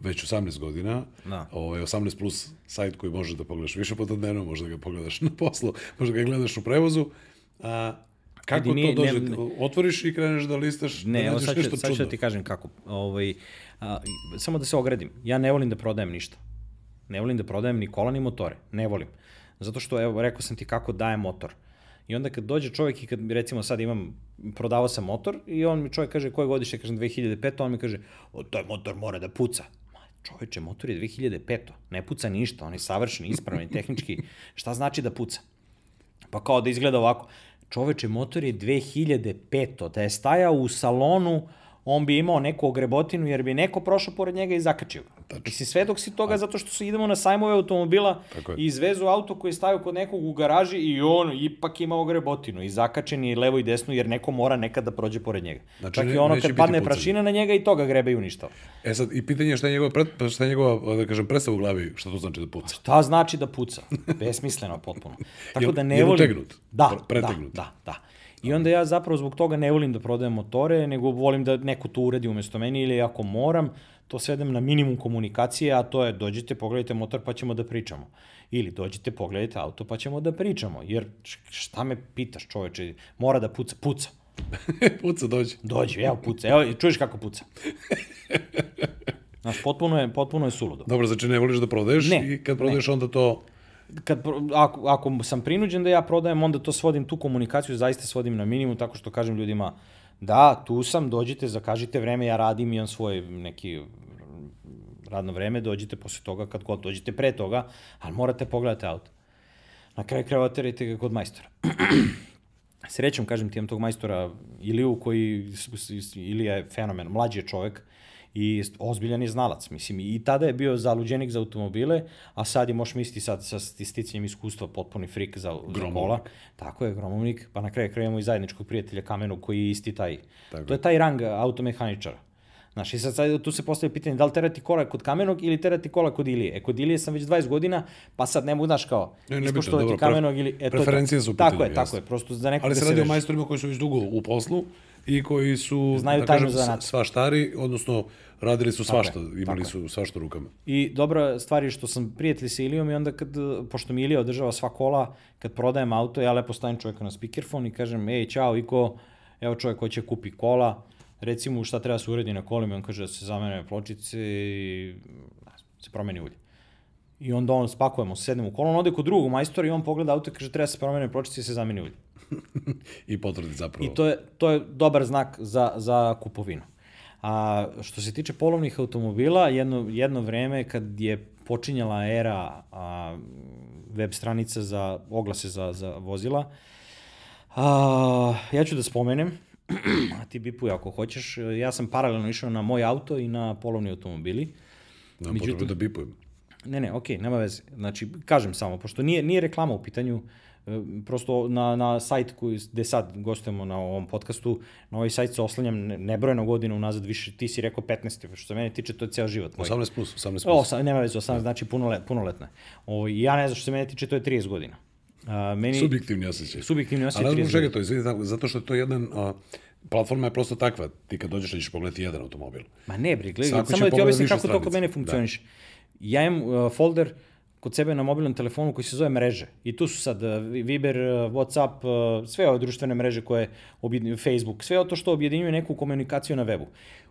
S1: već 18 godina,
S2: Da.
S1: ovaj, 18 plus sajt koji možeš da pogledaš više puta dnevno, možeš da ga pogledaš na poslu, možeš da ga gledaš u prevozu. A, kako
S2: nije-
S1: to dođe?
S2: ne-
S1: Otvoriš i kreneš da listaš,
S2: Ne,
S1: da nađeš
S2: sad
S1: nešto
S2: ću, sad ću da ti kažem kako. Ovaj, a, samo da se ogradim. Ja ne volim da prodajem ništa. Ne volim da prodajem ni kola ni motore. Ne volim. Zato što, evo, rekao sam ti kako daje motor. I onda kad dođe čovjek i kad recimo sad imam, prodavao sam motor i on mi čovjek kaže koje godište, kažem 2005, on mi kaže, o, taj motor mora da puca. Ma, čoveče, motor je 2005, ne puca ništa, on je savršen, ispravan, tehnički. Šta znači da puca? Pa kao da izgleda ovako. Čoveče, motor je 2005. Da je stajao u salonu, on bi imao neku ogrebotinu jer bi neko prošao pored njega i zakačio ga.
S1: Tačno.
S2: Mislim, svedok si toga zato što se idemo na sajmove automobila i izvezu auto koji je stavio kod nekog u garaži i on ipak ima ogrebotinu i zakačen je levo i desno jer neko mora nekad da prođe pored njega.
S1: Znači,
S2: Čak
S1: ne-
S2: i ono kad padne
S1: pucanja.
S2: prašina na njega i toga grebe i uništava.
S1: E sad, i pitanje je šta je njegova, pred, pa šta je njegova da kažem, predstava u glavi, šta to znači da puca.
S2: Šta znači da puca? Besmisleno potpuno. Tako da ne volim...
S1: utegnut?
S2: Da,
S1: pretegnut?
S2: da, da, da. I onda ja zapravo zbog toga ne volim da prodajem motore, nego volim da neko to uredi umesto meni ili ako moram, to svedem na minimum komunikacije, a to je dođite, pogledajte motor pa ćemo da pričamo. Ili dođite, pogledajte auto pa ćemo da pričamo. Jer šta me pitaš čoveče, mora da puca, puca.
S1: Puca dođe.
S2: Dođe, evo puca, evo čuješ kako puca. Znaš, potpuno je, potpuno je suludo.
S1: Dobro, znači ne voliš da prodaješ
S2: Ne,
S1: i kad prodaješ onda to...
S2: kad, ako, ako sam prinuđen da ja prodajem, onda to svodim, tu komunikaciju zaista svodim na minimum, tako što kažem ljudima, da, tu sam, dođite, zakažite vreme, ja radim, imam svoj neki radno vreme, dođite posle toga, kad god dođete pre toga, ali morate pogledati auto. Na kraju krajeva terajte ga kod majstora. Srećom, kažem ti, imam tog majstora Iliju, koji, Ilija je fenomen, mlađi je čovek, i ozbiljan je znalac, mislim, i tada je bio zaluđenik za automobile, a sad je, možeš misliti sad sa sticanjem iskustva potpuni frik za, za
S1: Gromovnik.
S2: kola. Tako je, gromovnik, pa na kraju kraja imamo i zajedničkog prijatelja Kamenog koji je isti taj.
S1: Tako
S2: to je taj rang automehaničara. Znaš, i sad, sad tu se postaje pitanje da li terati kola kod Kamenog ili terati kola kod Ilije. E, kod Ilije sam već 20 godina, pa sad ne mogu, znaš, kao,
S1: Ne, ne
S2: ispoštovati
S1: dobro,
S2: Kamenog ili... E, to je
S1: preferencije su u
S2: Tako
S1: pitanju,
S2: je, tako
S1: jasno.
S2: je, prosto za nekog
S1: Ali
S2: da
S1: se radi o majstorima koji su već dugo u poslu i koji su,
S2: Znaju
S1: da kažem,
S2: zanata.
S1: svaštari, odnosno radili su svašta,
S2: je,
S1: imali
S2: tako
S1: su svašta rukama.
S2: I dobra stvar je što sam prijatelj sa Ilijom i onda kad, pošto mi Ilija održava sva kola, kad prodajem auto, ja lepo stavim čovjeka na speakerfon i kažem, ej, čao, Iko, evo čovjek hoće kupi kola, reci mu šta treba se uredi na kolima, on kaže da se zamene pločice i se promeni ulje. I onda on spakujemo, sednemo u kolo, on ode kod drugog majstora i on pogleda auto i kaže treba se promene pločice i se zameni ulje.
S1: I potvrdi zapravo.
S2: I to je, to je dobar znak za, za kupovinu. A što se tiče polovnih automobila, jedno, jedno vreme kad je počinjala era a, web stranica za oglase za, za vozila, a, ja ću da spomenem, a ti bipuj ako hoćeš, ja sam paralelno išao na moj auto i na polovni automobili.
S1: Nemam
S2: međutim-
S1: da bipujem.
S2: Ne, ne, okej, nema veze. Znači, kažem samo, pošto nije, nije reklama u pitanju, prosto na, na sajt koji, gde sad gostujemo na ovom podcastu, na ovaj sajt se oslanjam ne- nebrojeno godina unazad, više, ti si rekao 15. Što se mene tiče, to je ceo život moj.
S1: 18 plus, 18 plus.
S2: O, sam, nema veze, 18, znači punolet, punoletna. Ovo, ja ne znam što se mene tiče, to je 30 godina. A, meni,
S1: Subjektivni osjećaj.
S2: subjektivni osjećaj 30
S1: čega to, izvini, zato što je to jedan, a, platforma je prosto takva, ti kad dođeš da ćeš pogledati jedan automobil.
S2: Ma ne, bre, gledaj, samo da ti objasnim kako to kod mene
S1: Da.
S2: funkcioniše. Ja imam uh, folder kod sebe na mobilnom telefonu koji se zove mreže. I tu su sad uh, Viber, uh, Whatsapp, uh, sve ove društvene mreže koje objedinjuju, Facebook, sve to što objedinjuje neku komunikaciju na webu.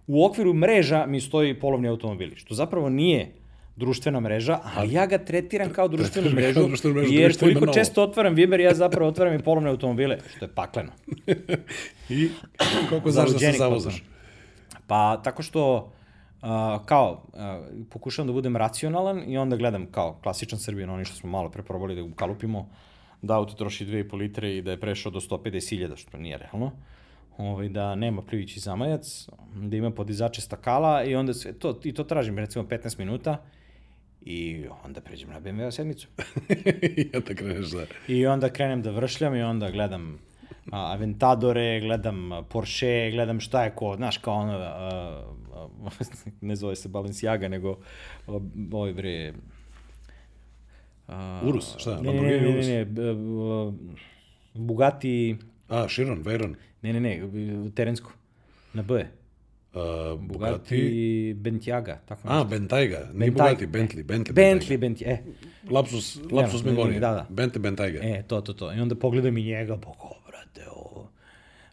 S2: U okviru mreža mi stoji polovni automobili, što zapravo nije društvena mreža, ali ja ga tretiram kao društvenu mrežu,
S1: kao društvenu mrežu,
S2: jer koliko često otvaram Viber, ja zapravo otvaram i polovne automobile, što je pakleno.
S1: I koliko znaš da se zavozaš?
S2: Pa tako što uh, kao uh, pokušavam da budem racionalan i onda gledam kao klasičan Srbijan, oni što smo malo pre probali da ga kalupimo, da auto troši 2,5 litre i da je prešao do 150.000, što nije realno. Ovaj, da nema plivići zamajac, da ima podizače stakala i onda sve to, i to tražim recimo 15 minuta i onda pređem na BMW sedmicu.
S1: I onda kreneš da...
S2: I onda krenem da vršljam i onda gledam Aventadore, gledam a, Porsche, gledam šta je ko, znaš, kao ono, a, a, ne zove se Balenciaga, nego a, ovaj bre... A,
S1: Urus, šta,
S2: ne, ne,
S1: Lamborghini
S2: ne, ne,
S1: Urus?
S2: ne, b- b- Bugatti,
S1: A, Chiron, Veyron,
S2: ne, ne, ne, terensko, na B.
S1: uh,
S2: Bugatti. Bentiaga, tako
S1: A,
S2: nešto.
S1: Bentayga, nije Bugatti, Bentley, Bentley,
S2: Bentley, Bentley, e,
S1: Lapsus, lapsus
S2: ne, ne, ne,
S1: memorije.
S2: da, da.
S1: Bentley, Bentayga.
S2: E, to, to, to. I onda pogledam i njega, kao, brate, ovo.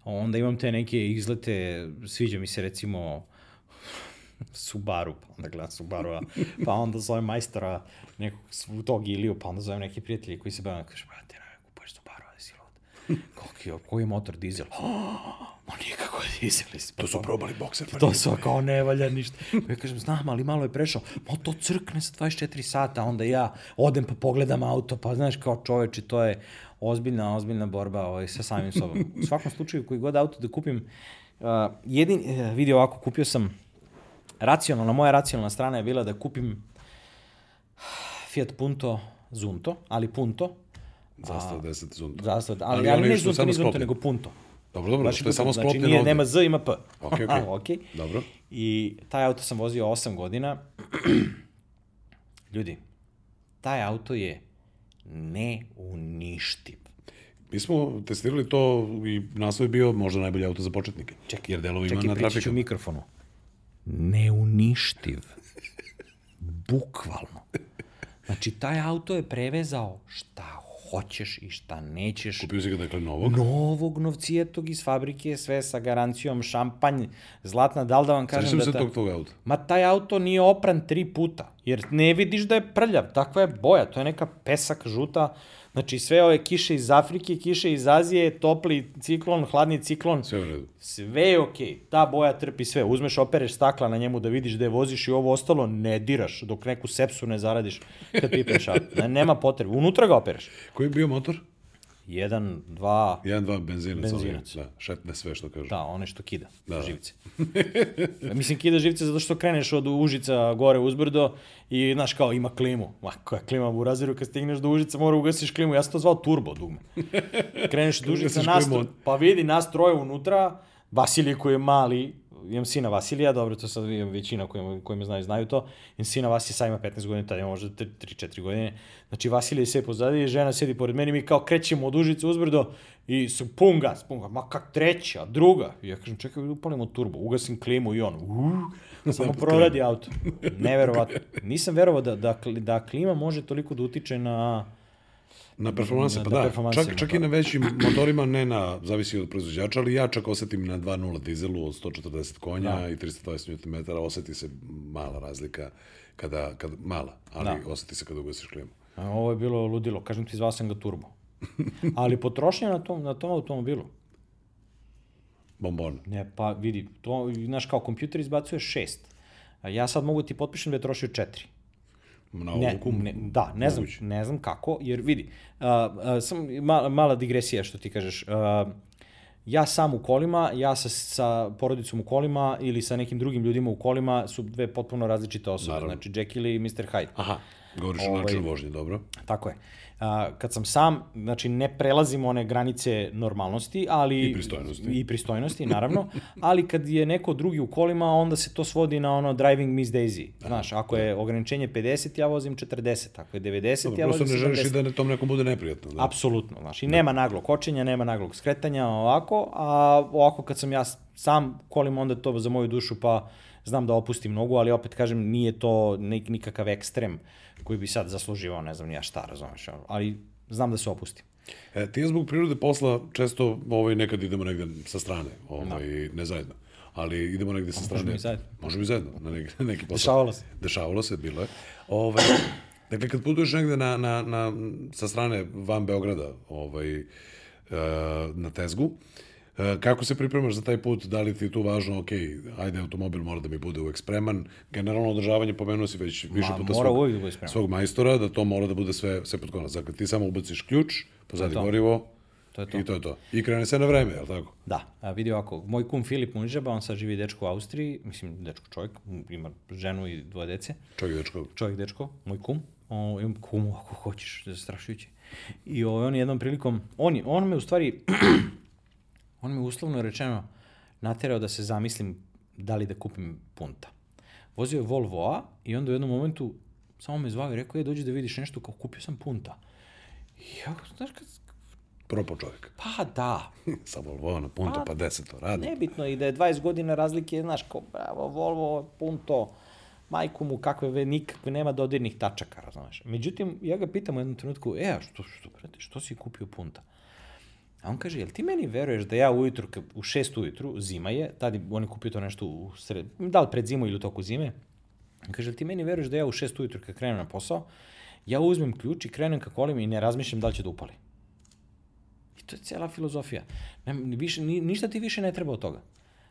S2: Onda imam te neke izlete, sviđa mi se recimo Subaru, pa onda gledam Subaru, pa onda zovem majstora nekog tog Iliju, pa onda zovem neki prijatelji koji se bavim, kaže, brate, ne, kupuješ Subaru, ali si lud. Koliki je, koji je motor dizel? Ma nikako je dizel.
S1: To su probali bokser. pa
S2: To su kao ne valja ništa. Pa ja kažem, znam, ali malo je prešao. Ma to crkne sa 24 sata, onda ja odem pa pogledam auto, pa znaš kao čoveči, to je ozbiljna, ozbiljna borba ovaj, sa samim sobom. U svakom slučaju, koji god auto da kupim, uh, jedin, uh, vidi ovako, kupio sam, racionalna, moja racionalna strana je bila da kupim Fiat Punto Zunto, ali Punto,
S1: Zastav 10 zunta.
S2: zastav, ali,
S1: Ali
S2: ali, ne Zunto, ni Zunto, nego Punto.
S1: Dobro, dobro,
S2: Baš
S1: što je samo
S2: znači,
S1: sklopljeno
S2: nije,
S1: ovde.
S2: nema Z, ima P.
S1: Okej, okej.
S2: okej.
S1: Dobro.
S2: I taj auto sam vozio 8 godina. Ljudi, taj auto je neuništiv.
S1: Mi smo testirali to i naslov je bio možda najbolji auto za početnike.
S2: Čekaj,
S1: jer delovi ima
S2: Čekaj,
S1: na
S2: pričat ću
S1: trafiku.
S2: u mikrofonu. Neuništiv. Bukvalno. Znači, taj auto je prevezao šta hoćeš i šta nećeš.
S1: Kupio si ga dakle novog.
S2: Novog novcijetog iz fabrike, sve sa garancijom, šampanj, zlatna, da li da vam kažem
S1: Sećam
S2: da...
S1: se
S2: ta-
S1: tog tvog auta.
S2: Ma taj auto nije opran tri puta, jer ne vidiš da je prljav, takva je boja, to je neka pesak žuta, znači sve ove kiše iz Afrike, kiše iz Azije, topli ciklon, hladni ciklon,
S1: Sve u redu.
S2: sve je okej, ta boja trpi sve, uzmeš, opereš stakla na njemu da vidiš je voziš i ovo ostalo ne diraš, dok neku sepsu ne zaradiš kad pipneš auto. Ne, nema potrebe, unutra ga opereš.
S1: Koji je bio motor?
S2: Jedan, dva,
S1: Jedan, dva benzinac.
S2: Benzinac.
S1: ovaj, Da, šetne sve što kažu.
S2: Da, one što kida
S1: Da,
S2: da,
S1: da.
S2: živce. Mislim, kida živce zato što kreneš od Užica gore uzbrdo i, znaš, kao ima klimu. Ma, koja klima u raziru, kad stigneš do Užica mora ugasiš klimu. Ja sam to zvao turbo dugme. Kreneš od Užica,
S1: Ugasiš
S2: nas,
S1: klimu.
S2: pa vidi nas troje unutra, Vasilij koji je mali, imam sina Vasilija, dobro, to sad imam većina koji, koji me znaju, znaju to. Imam sina Vasilija, sad ima 15 godina, tada ima možda 3-4 godine. Znači, Vasilij se pozadi, žena sedi pored mene, mi kao krećemo od Užice uzbrdo i su pun gas, pun gas. Ma kak treća, druga. I ja kažem, čekaj, upalimo turbo, ugasim klimu i on, uh, samo proradi auto. Neverovatno. Nisam verovao da, da, da klima može toliko da utiče na...
S1: Na performanse,
S2: Na-
S1: pa
S2: na
S1: da.
S2: performansima,
S1: čak, čak
S2: pa.
S1: i na većim motorima, ne na, zavisi od proizvođača, ali ja čak osetim na 2.0 dizelu od 140 konja
S2: Da.
S1: i 320 Nm, oseti se mala razlika kada, kada mala, ali
S2: Da.
S1: oseti se kada ugasiš klimu.
S2: A ovo je bilo ludilo, kažem ti, zvao sam ga turbo. Ali potrošnja na tom, na tom automobilu,
S1: Bombon.
S2: Ne, pa vidi, to, znaš, kao kompjuter izbacuje šest. Ja sad mogu ti potpišem da je trošio četiri.
S1: Na
S2: Ne, ne, da, ne znam,
S1: moguće.
S2: ne znam kako, jer vidi, uh, uh, sam, mala, mala digresija što ti kažeš, uh, ja sam u kolima, ja sa, sa porodicom u kolima ili sa nekim drugim ljudima u kolima su dve potpuno različite osobe,
S1: Naravno.
S2: znači Jekyll i Mr. Hyde.
S1: Aha, govoriš o
S2: Ovaj-
S1: načinu vožnje, dobro.
S2: Tako je. A, kad sam sam, znači ne prelazim one granice normalnosti, ali...
S1: I pristojnosti.
S2: I pristojnosti, naravno. ali kad je neko drugi u kolima, onda se to svodi na ono driving Miss Daisy. Znaš, ako je ograničenje 50, ja vozim 40. Ako je 90,
S1: Dobro,
S2: ja
S1: prosto
S2: vozim
S1: ne želiš
S2: 70.
S1: i da ne, tom nekom bude neprijatno. Da.
S2: Apsolutno, znaš, i nema naglog kočenja, nema naglog skretanja, ovako, a ovako kad sam ja sam kolim, onda to za moju dušu, pa znam da opustim nogu, ali opet kažem, nije to nik, nikakav ekstrem koji bi sad zasluživao, ne znam ni ja šta, razumeš, ali znam da se opustim.
S1: E, ti ja zbog prirode posla često ovaj, nekad idemo negde sa strane, ovaj, ne zajedno. Ali idemo negde sa strane.
S2: Možemo i zajedno.
S1: Možemo i zajedno, na neki, na neki posao.
S2: Dešavalo se.
S1: Dešavalo se, bilo je. Ovaj, dakle, kad putuješ negde na, na, na, sa strane van Beograda, ovaj, e, na Tezgu, e, kako se pripremaš za taj put, da li ti je tu važno, ok, ajde, automobil mora da mi bude uvek spreman, generalno održavanje, pomenuo si već više
S2: Ma,
S1: puta
S2: mora
S1: svog,
S2: da
S1: svog majstora, da to mora da bude sve, sve pod konac. Dakle, ti samo ubaciš ključ, pozadi gorivo,
S2: To je to.
S1: i to je to. I krene se na vreme, je li tako?
S2: Da, a vidi ovako, moj kum Filip Munižaba, on sad živi dečko u Austriji, mislim, dečko čovjek, ima ženu i dvoje dece,
S1: Čovjek dečko.
S2: čovjek dečko, moj kum, o, imam kumu ako hoćeš, zastrašujuće. I ovaj, on je jednom prilikom, on, on me u stvari, on me uslovno rečeno naterao da se zamislim da li da kupim punta. Vozio je Volvo A i onda u jednom momentu samo me zvao i rekao, je, dođi da vidiš nešto, kao kupio sam punta. I ja, znaš, kad,
S1: Propo čovjek.
S2: pa da,
S1: Sa Volvo na punto,
S2: Pa,
S1: pa deset to radi.
S2: Nebitno i da je 20 godina razlike, znaš, kao, bravo, Volvo, punto, majku mu, kakve ve, nikakve, nema dodirnih tačaka, razumeš. Međutim, ja ga pitam u jednom trenutku, e, a što, što, brate, što si kupio punta? A on kaže, jel ti meni veruješ da ja ujutru, u šest ujutru, zima je, tad je- on je kupio to nešto u sred, da li pred zimu ili u toku zime, on kaže, jel ti meni veruješ da ja u šest ujutru kad krenem na posao, ja uzmem ključ i krenem ka kolim i ne razmišljam da li će da upali. I to je cela filozofija. Ne, više, ni, ništa ti više ne treba od toga.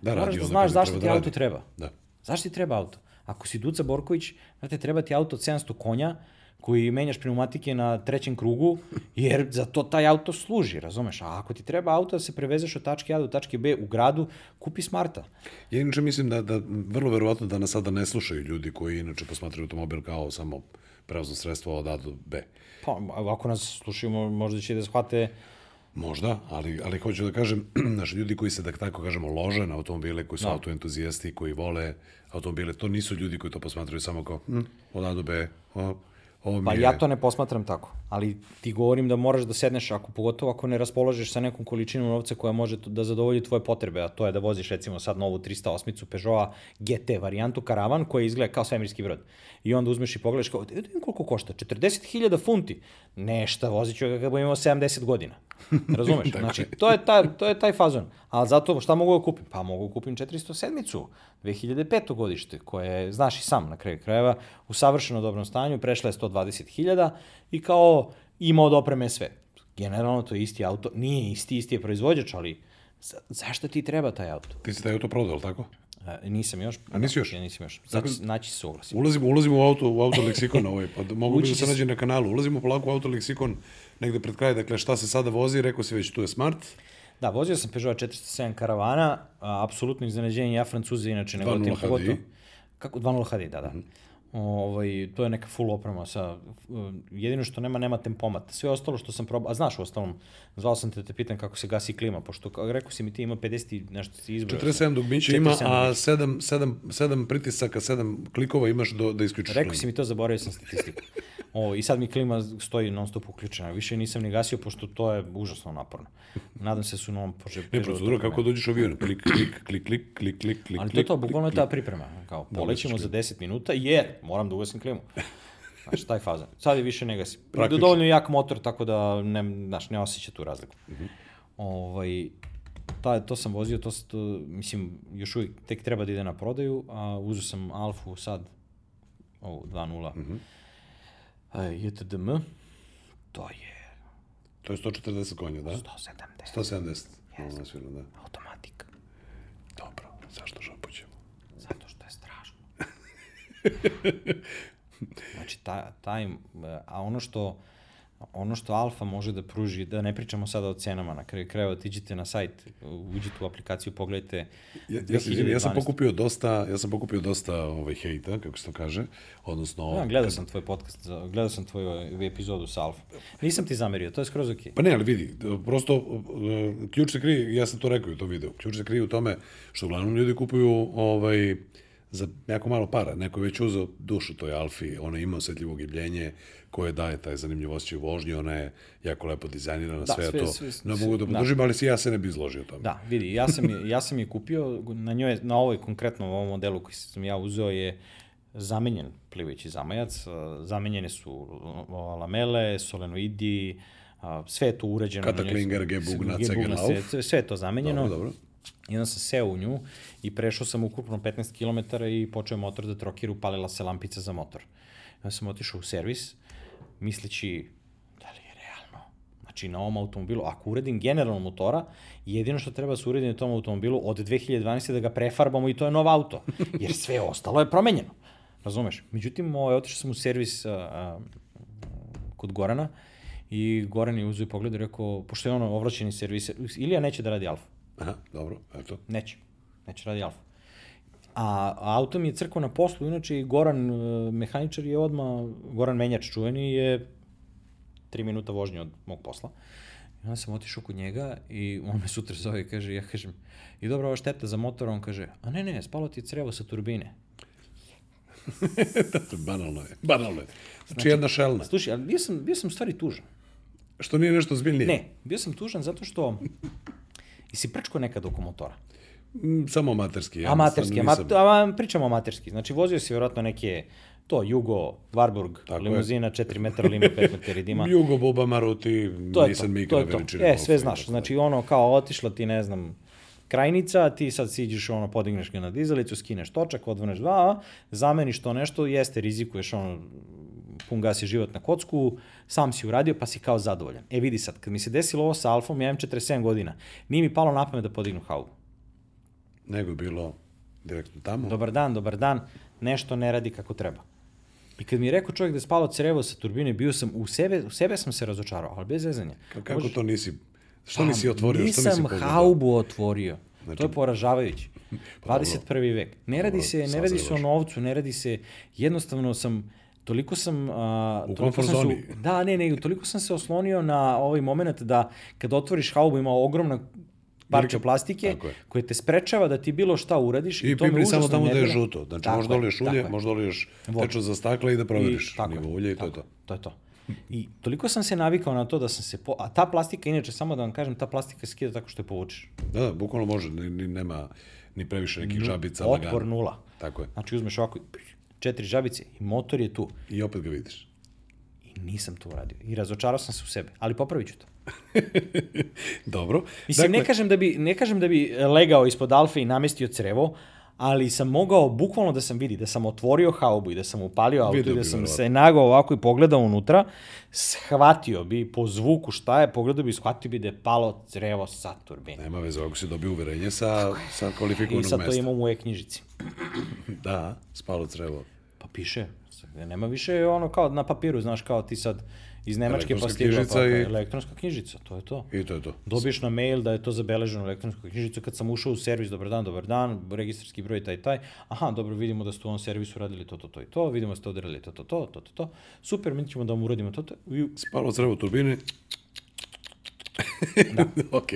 S1: Da,
S2: Moraš da znaš zašto ti
S1: da
S2: auto treba.
S1: Da.
S2: Zašto ti treba auto? Ako si Duca Borković, znate, treba ti auto od 700 konja, koji menjaš pneumatike na trećem krugu, jer za to taj auto služi, razumeš? A ako ti treba auto da se prevezeš od tačke A do tačke B u gradu, kupi Smarta.
S1: Ja inače mislim da, da vrlo verovatno da nas sada ne slušaju ljudi koji inače posmatraju automobil kao samo prevozno sredstvo od A do B.
S2: Pa, ako nas slušaju, mo- možda će da shvate
S1: Možda, ali, ali hoću da kažem, znaš, ljudi koji se, da tako kažemo, lože na automobile, koji su
S2: Da.
S1: autoentuzijasti, koji vole automobile, to nisu ljudi koji to posmatraju samo kao hm, od A do B, o, Ovo
S2: Pa
S1: je...
S2: ja to ne posmatram tako, ali ti govorim da moraš da sedneš, ako, pogotovo ako ne raspoložeš sa nekom količinom novca koja može da zadovolji tvoje potrebe, a to je da voziš recimo sad novu 308 Peugeota GT varijantu karavan koja izgleda kao svemirski brod. I onda uzmeš i pogledaš kao, vidim koliko košta, 40.000 funti. Nešta, vozit ću ga kad budem imao 70 godina. Razumeš? znači, to je, taj, to je taj fazon. Ali zato šta mogu da kupim? Pa mogu da kupim 407-icu, 2005. godište, koja je, znaš i sam na kraju krajeva, u savršeno dobrom stanju, prešla je 120.000 i kao ima od opreme sve. Generalno to je isti auto, nije isti, isti je proizvođač, ali za, zašto ti treba taj auto?
S1: Ti si taj auto prodao, ali tako?
S2: E, nisam još.
S1: A nisi još?
S2: Ja nisam još. Znači, naći se uglasim.
S1: Ulazimo, ulazimo u auto, u auto leksikon ovaj, pa da mogu bi da se nađe na kanalu. Ulazimo polako u auto leksikon negde pred kraj, dakle šta se sada vozi, rekao si već tu je Smart,
S2: Da, vozio sam Peugeot 407 karavana, a, apsolutno iznenađenje, ja Francuze inače ne
S1: 2.0
S2: gotim pogotovo. Kako, 2.0 HDI, da, da.
S1: Mhm.
S2: Ovaj, to je neka full oprema sa, uh, jedino što nema, nema tempomat. Sve ostalo što sam probao, a znaš u ostalom, zvao sam te da te pitam kako se gasi klima, pošto kao, rekao si mi ti ima 50 i nešto si izbrao.
S1: 47 dugmića ima,
S2: 47
S1: a 7, 7, 7 pritisaka, 7 klikova imaš do, da isključiš.
S2: Rekao
S1: klimu.
S2: si mi to, zaboravio sam statistiku. O, I sad mi klima stoji non stop uključena. Više nisam ni gasio, pošto to je užasno naporno. Nadam se da su novom pože...
S1: Ne, procedura kako dođeš u avion, klik, klik, klik, klik, klik, klik, klik,
S2: Ali to je to, bukvalno je ta priprema. Kao, polećemo za 10 minuta, jer moram da ugasim klimu. Znaš, taj fazan. Sad je više ne gasim.
S1: Praktično.
S2: Dovoljno jak motor, tako da ne, znaš, ne osjeća tu razliku. ovaj, ta, to sam vozio, to, to, mislim, još uvijek tek treba da ide na prodaju, a uzeo sam Alfu sad, ovu 2.0, mm -hmm. JTDM, to je
S1: To je 140 konja, da?
S2: 170,
S1: 170. Ono svirno, da.
S2: automatik,
S1: Dobro, zašto žapućemo?
S2: zato što je strašno. Znači, ta, taj, a ono što, ono što Alfa može da pruži, da ne pričamo sada o cenama, na kraju krajeva otiđite na sajt, uđite u aplikaciju, pogledajte.
S1: Ja, ja, sam, ja sam
S2: 2012.
S1: pokupio dosta, ja sam pokupio dosta ovaj hejta, kako se to kaže, odnosno...
S2: Ja, gledao sam tvoj podcast, gledao sam tvoju epizodu sa Alfa. Nisam ti zamerio, to je skroz okej.
S1: Pa ne, ali vidi, prosto uh, ključ se krije, ja sam to rekao u tom videu, ključ se krije u tome što uglavnom ljudi kupuju ovaj, za jako malo para. Neko je već uzeo dušu toj Alfi, ona ima osetljivo gibljenje koje daje taj zanimljiv osjećaj u vožnji, ona je jako lepo dizajnirana,
S2: Da,
S1: sve,
S2: sve-
S1: to.
S2: sve-
S1: ne
S2: sve-
S1: mogu da
S2: da.
S1: podržim, ali si ja se ne bi izložio tome.
S2: Da, vidi, ja sam, je, ja sam je kupio, na njoj, na ovoj konkretno ovom modelu koji sam ja uzeo je zamenjen plivajući zamajac, zamenjene su lamele, solenoidi, sve je to njoj.
S1: Kataklinger, CG-lauf.
S2: sve, sve- sve je to zamenjeno.
S1: Dobro, dobro.
S2: I onda sam seo u nju i prešao sam ukupno 15 km i počeo motor da trokira, upalila se lampica za motor. I onda sam otišao u servis, misleći da li je realno. Znači, na ovom automobilu, ako uredim generalno motora, jedino što treba da se uredi na tom automobilu od 2012. da ga prefarbamo i to je nov auto. Jer sve ostalo je promenjeno. Razumeš? Međutim, ovaj, otišao sam u servis a, a, kod Gorana i Goran je uzeo i pogledao i rekao, pošto je ono ovlašćeni servis, Ilija neće da radi Alfa.
S1: Aha, dobro, eto.
S2: Neće. Neće radi Alfa. A, a auto mi je crkao na poslu, inače i Goran, e, mehaničar je odma Goran Menjač čuveni je tri minuta vožnje od mog posla. I onda sam otišao kod njega i on me sutra zove i kaže, ja kažem, i dobro, ova šteta za motor, on kaže, a ne, ne, spalo ti je crevo sa turbine.
S1: banalno je, banalno je. Znači, jedna šelna.
S2: Slušaj, ali bio sam, bio sam stvari tužan.
S1: Što nije nešto zbiljnije.
S2: Ne, bio sam tužan zato što i si prčko nekad oko motora.
S1: Mm, Samo amaterski. Ja
S2: Amaterski,
S1: nisam-
S2: amat, ama, pričamo amaterski. Znači, vozio si vjerojatno neke, to, Jugo, Warburg,
S1: Tako
S2: limuzina, 4 metra lima, 5 metara dima.
S1: Jugo, Boba, Maruti,
S2: To je
S1: Nissan
S2: to, je
S1: veličine.
S2: E, sve znaš. Znači, ono, kao otišla ti, ne znam, krajnica, ti sad siđeš, ono, podigneš ga na dizalicu, skineš točak, odvrneš dva, zameniš to nešto, jeste, rizikuješ, ono, pun gasi život na kocku, sam si uradio, pa si kao zadovoljan. E, vidi sad, kad mi se desilo ovo sa Alfom, ja imam 47 godina, nije mi palo na pamet da podignu haubu.
S1: Nego je bilo direktno tamo.
S2: Dobar dan, dobar dan, nešto ne radi kako treba. I kad mi je rekao čovjek da je spalo crevo sa turbine, bio sam u sebe, u sebe sam se razočarao, ali bez zezanja.
S1: Ka- Kako
S2: Možeš-
S1: to nisi, što nisi otvorio, što nisi
S2: Pa, Nisam
S1: pogledao?
S2: haubu otvorio.
S1: Znači-
S2: to je poražavajući. 21. vek. Ne radi se, ne radi se o novcu, ne radi se, jednostavno sam, toliko sam... A,
S1: U
S2: toliko sam
S1: zoni.
S2: Da, ne, ne, toliko sam se oslonio na ovaj moment da kad otvoriš haubu ima ogromna parče plastike koje te sprečava da ti bilo šta uradiš.
S1: I
S2: to me
S1: pipni samo tamo da je žuto. Znači,
S2: Tako
S1: možda
S2: tako
S1: ulje,
S2: je.
S1: možda doliješ
S2: Vodu.
S1: teču za stakla i da proveriš
S2: I,
S1: nivo ulja i to je to.
S2: To je to. I toliko sam se navikao na to da sam se... Po... A ta plastika, inače, samo da vam kažem, ta plastika skida tako što je povučeš.
S1: Da, da, bukvalno može, ni, ni, nema ni previše nekih žabica.
S2: Otpor nula.
S1: Tako je.
S2: Znači uzmeš ovako i četiri žabice i motor je tu.
S1: I opet ga vidiš.
S2: I nisam to uradio. I razočarao sam se u sebe. Ali popravit ću to.
S1: Dobro.
S2: Mislim, ne, kažem da bi, ne kažem da bi legao ispod alfe i namestio crevo, ali sam mogao bukvalno da sam vidi, da sam otvorio haubu i da sam upalio auto
S1: Video
S2: i da sam se nagao ovako i pogledao unutra, shvatio bi po zvuku šta je, pogledao bi i shvatio bi da je palo crevo sa turbine.
S1: Nema veze, ako si dobio uverenje sa, sa
S2: I
S1: kvalifikovanog
S2: sad to
S1: mesta.
S2: imam u e-knjižici.
S1: Da, spalo crevo.
S2: Piše, nema više ono kao na papiru, znaš, kao ti sad iz Nemačke pa stigla pa,
S1: i-
S2: elektronska knjižica, to je to.
S1: I to je to.
S2: Dobiješ na mail da je to zabeleženo elektronsku knjižicu kad sam ušao u servis, dobar dan, dobar dan, registarski broj taj taj, aha, dobro, vidimo da ste u ovom servisu radili to, to, to i to, vidimo da ste odradili to, to, to, to, to, to, super, mi ćemo da vam uradimo to, to, i
S1: Spalo crevo u turbini. Da. ok.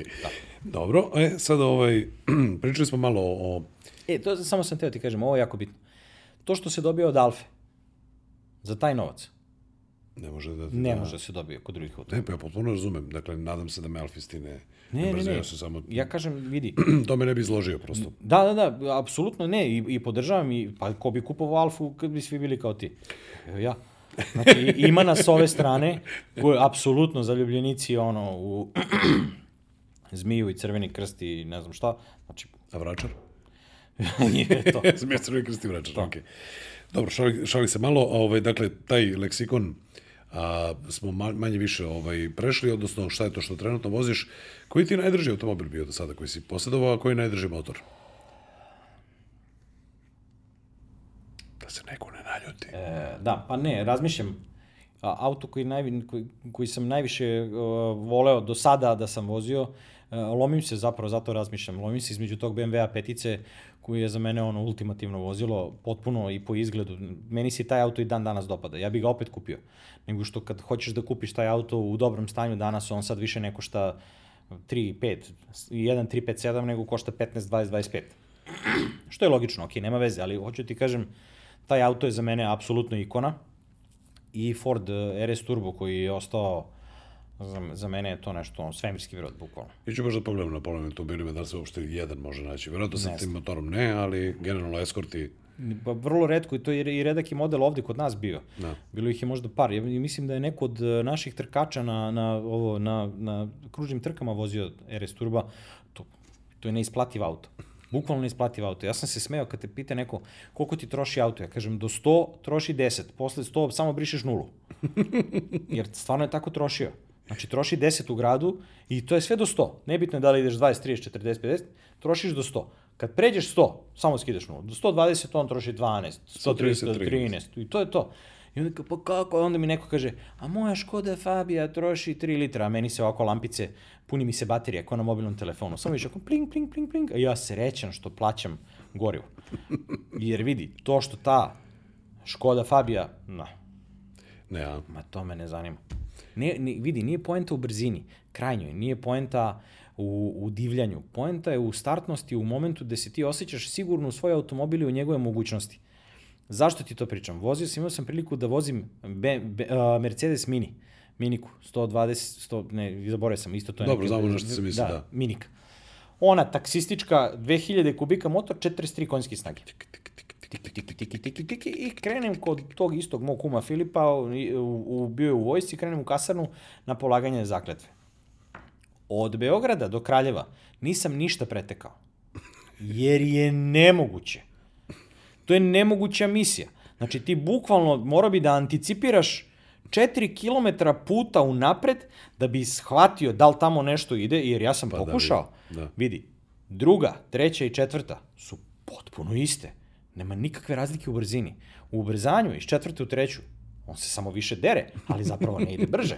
S1: Dobro, e, sad ovaj, pričali smo malo o
S2: E, to samo sam teo ti kažem, ovo je jako bitno. To što se dobije od Alfe, za taj novac,
S1: ne može da...
S2: ne
S1: da,
S2: može da se dobije kod drugih auta.
S1: Ne, pa ja potpuno razumem. Dakle, nadam se da me alfisti ne,
S2: Ne, ne, ne,
S1: ja se samo...
S2: ja kažem, vidi,
S1: to me ne bi izložio, prosto.
S2: Da, da, da, apsolutno ne, i, i podržavam, i, pa ko bi kupovao Alfu kad bi svi bili kao ti? Evo ja. Znači, ima nas s ove strane, koji apsolutno zaljubljenici, ono, u zmiju i crveni krst i ne znam šta, znači,
S1: A vračar?
S2: nije to.
S1: Ja crveni krsti vračar, okej. Dobro, šali, šali se malo, ovaj, dakle, taj leksikon a, smo ma, manje više ovaj, prešli, odnosno šta je to što trenutno voziš. Koji ti je najdrži automobil bio do sada koji si posjedovao, a koji je najdrži motor? Da se neko ne naljuti.
S2: E, da, pa ne, razmišljam, auto koji, najvi, koji, koji sam najviše uh, voleo do sada da sam vozio, lomim se zapravo, zato razmišljam, lomim se između tog BMW-a petice, koji je za mene ono ultimativno vozilo, potpuno i po izgledu. Meni se taj auto i dan danas dopada, ja bih ga opet kupio. Nego što kad hoćeš da kupiš taj auto u dobrom stanju danas, on sad više ne košta 3, 5, 1, 3, 5, 7, nego košta 15, 20, 25. Što je logično, ok, nema veze, ali hoću ti kažem, taj auto je za mene apsolutno ikona i Ford eh, RS Turbo koji je ostao za, za mene je to nešto ono, svemirski brod, bukvalno.
S1: I ću baš da pogledam na polovnim automobilima da li se uopšte jedan može naći. Vjerojatno sa tim motorom ne, ali generalno eskorti
S2: Pa vrlo redko i to je i redaki model ovde kod nas bio.
S1: Da.
S2: Bilo ih je možda par. Ja mislim da je neko od eh, naših trkača na, na, ovo, na, na kružnim trkama vozio RS Turba. To, to je neisplativ auto. Bukvalno neisplativ auto. Ja sam se smeo kad te pita neko koliko ti troši auto. Ja kažem do 100 troši 10, posle 100 samo brišeš nulu. Jer stvarno je tako trošio. Znači, troši 10 u gradu i to je sve do 100. Nebitno je da li ideš 20, 30, 40, 50, trošiš do 100. Kad pređeš 100, samo skidaš nulu. Do 120 on troši 12, 130,
S1: 130,
S2: 13. I to je to. I onda kao, pa kako? Onda mi neko kaže, a moja Škoda Fabija troši 3 litra, a meni se ovako lampice, puni mi se baterija, kao na mobilnom telefonu. Samo vidiš, ako pling, pling, pling, pling, a ja srećan što plaćam gorivo. Jer vidi, to što ta Škoda Fabija, na,
S1: Ne, a?
S2: Ma to me ne zanima. Nije, ni, vidi, nije poenta u brzini, krajnjoj, nije poenta u, u divljanju. Poenta je u startnosti, u momentu gde se ti osjećaš sigurno u svoj automobil i u njegove mogućnosti. Zašto ti to pričam? Vozio sam, imao sam priliku da vozim be, be, uh, Mercedes Mini, Miniku, 120, 100, ne, zaboravio sam, isto to je...
S1: Dobro, znamo na što se misli, da.
S2: Minika. Ona taksistička, 2000 kubika motor, 43 konjske snage tiki, tiki, tiki, tiki, tiki, i krenem kod tog istog mog kuma Filipa, u, u, bio je u vojsci, krenem u kasarnu na polaganje zakletve. Od Beograda do Kraljeva nisam ništa pretekao. Jer je nemoguće. To je nemoguća misija. Znači ti bukvalno mora bi da anticipiraš 4 km puta unapred da bi shvatio da li tamo nešto ide, jer ja sam
S1: Pa da,
S2: pokušao.
S1: vidi, da.
S2: Vidi, druga, treća i četvrta su potpuno iste. Nema nikakve razlike u brzini. U ubrzanju iz četvrte u treću on se samo više dere, ali zapravo ne ide brže.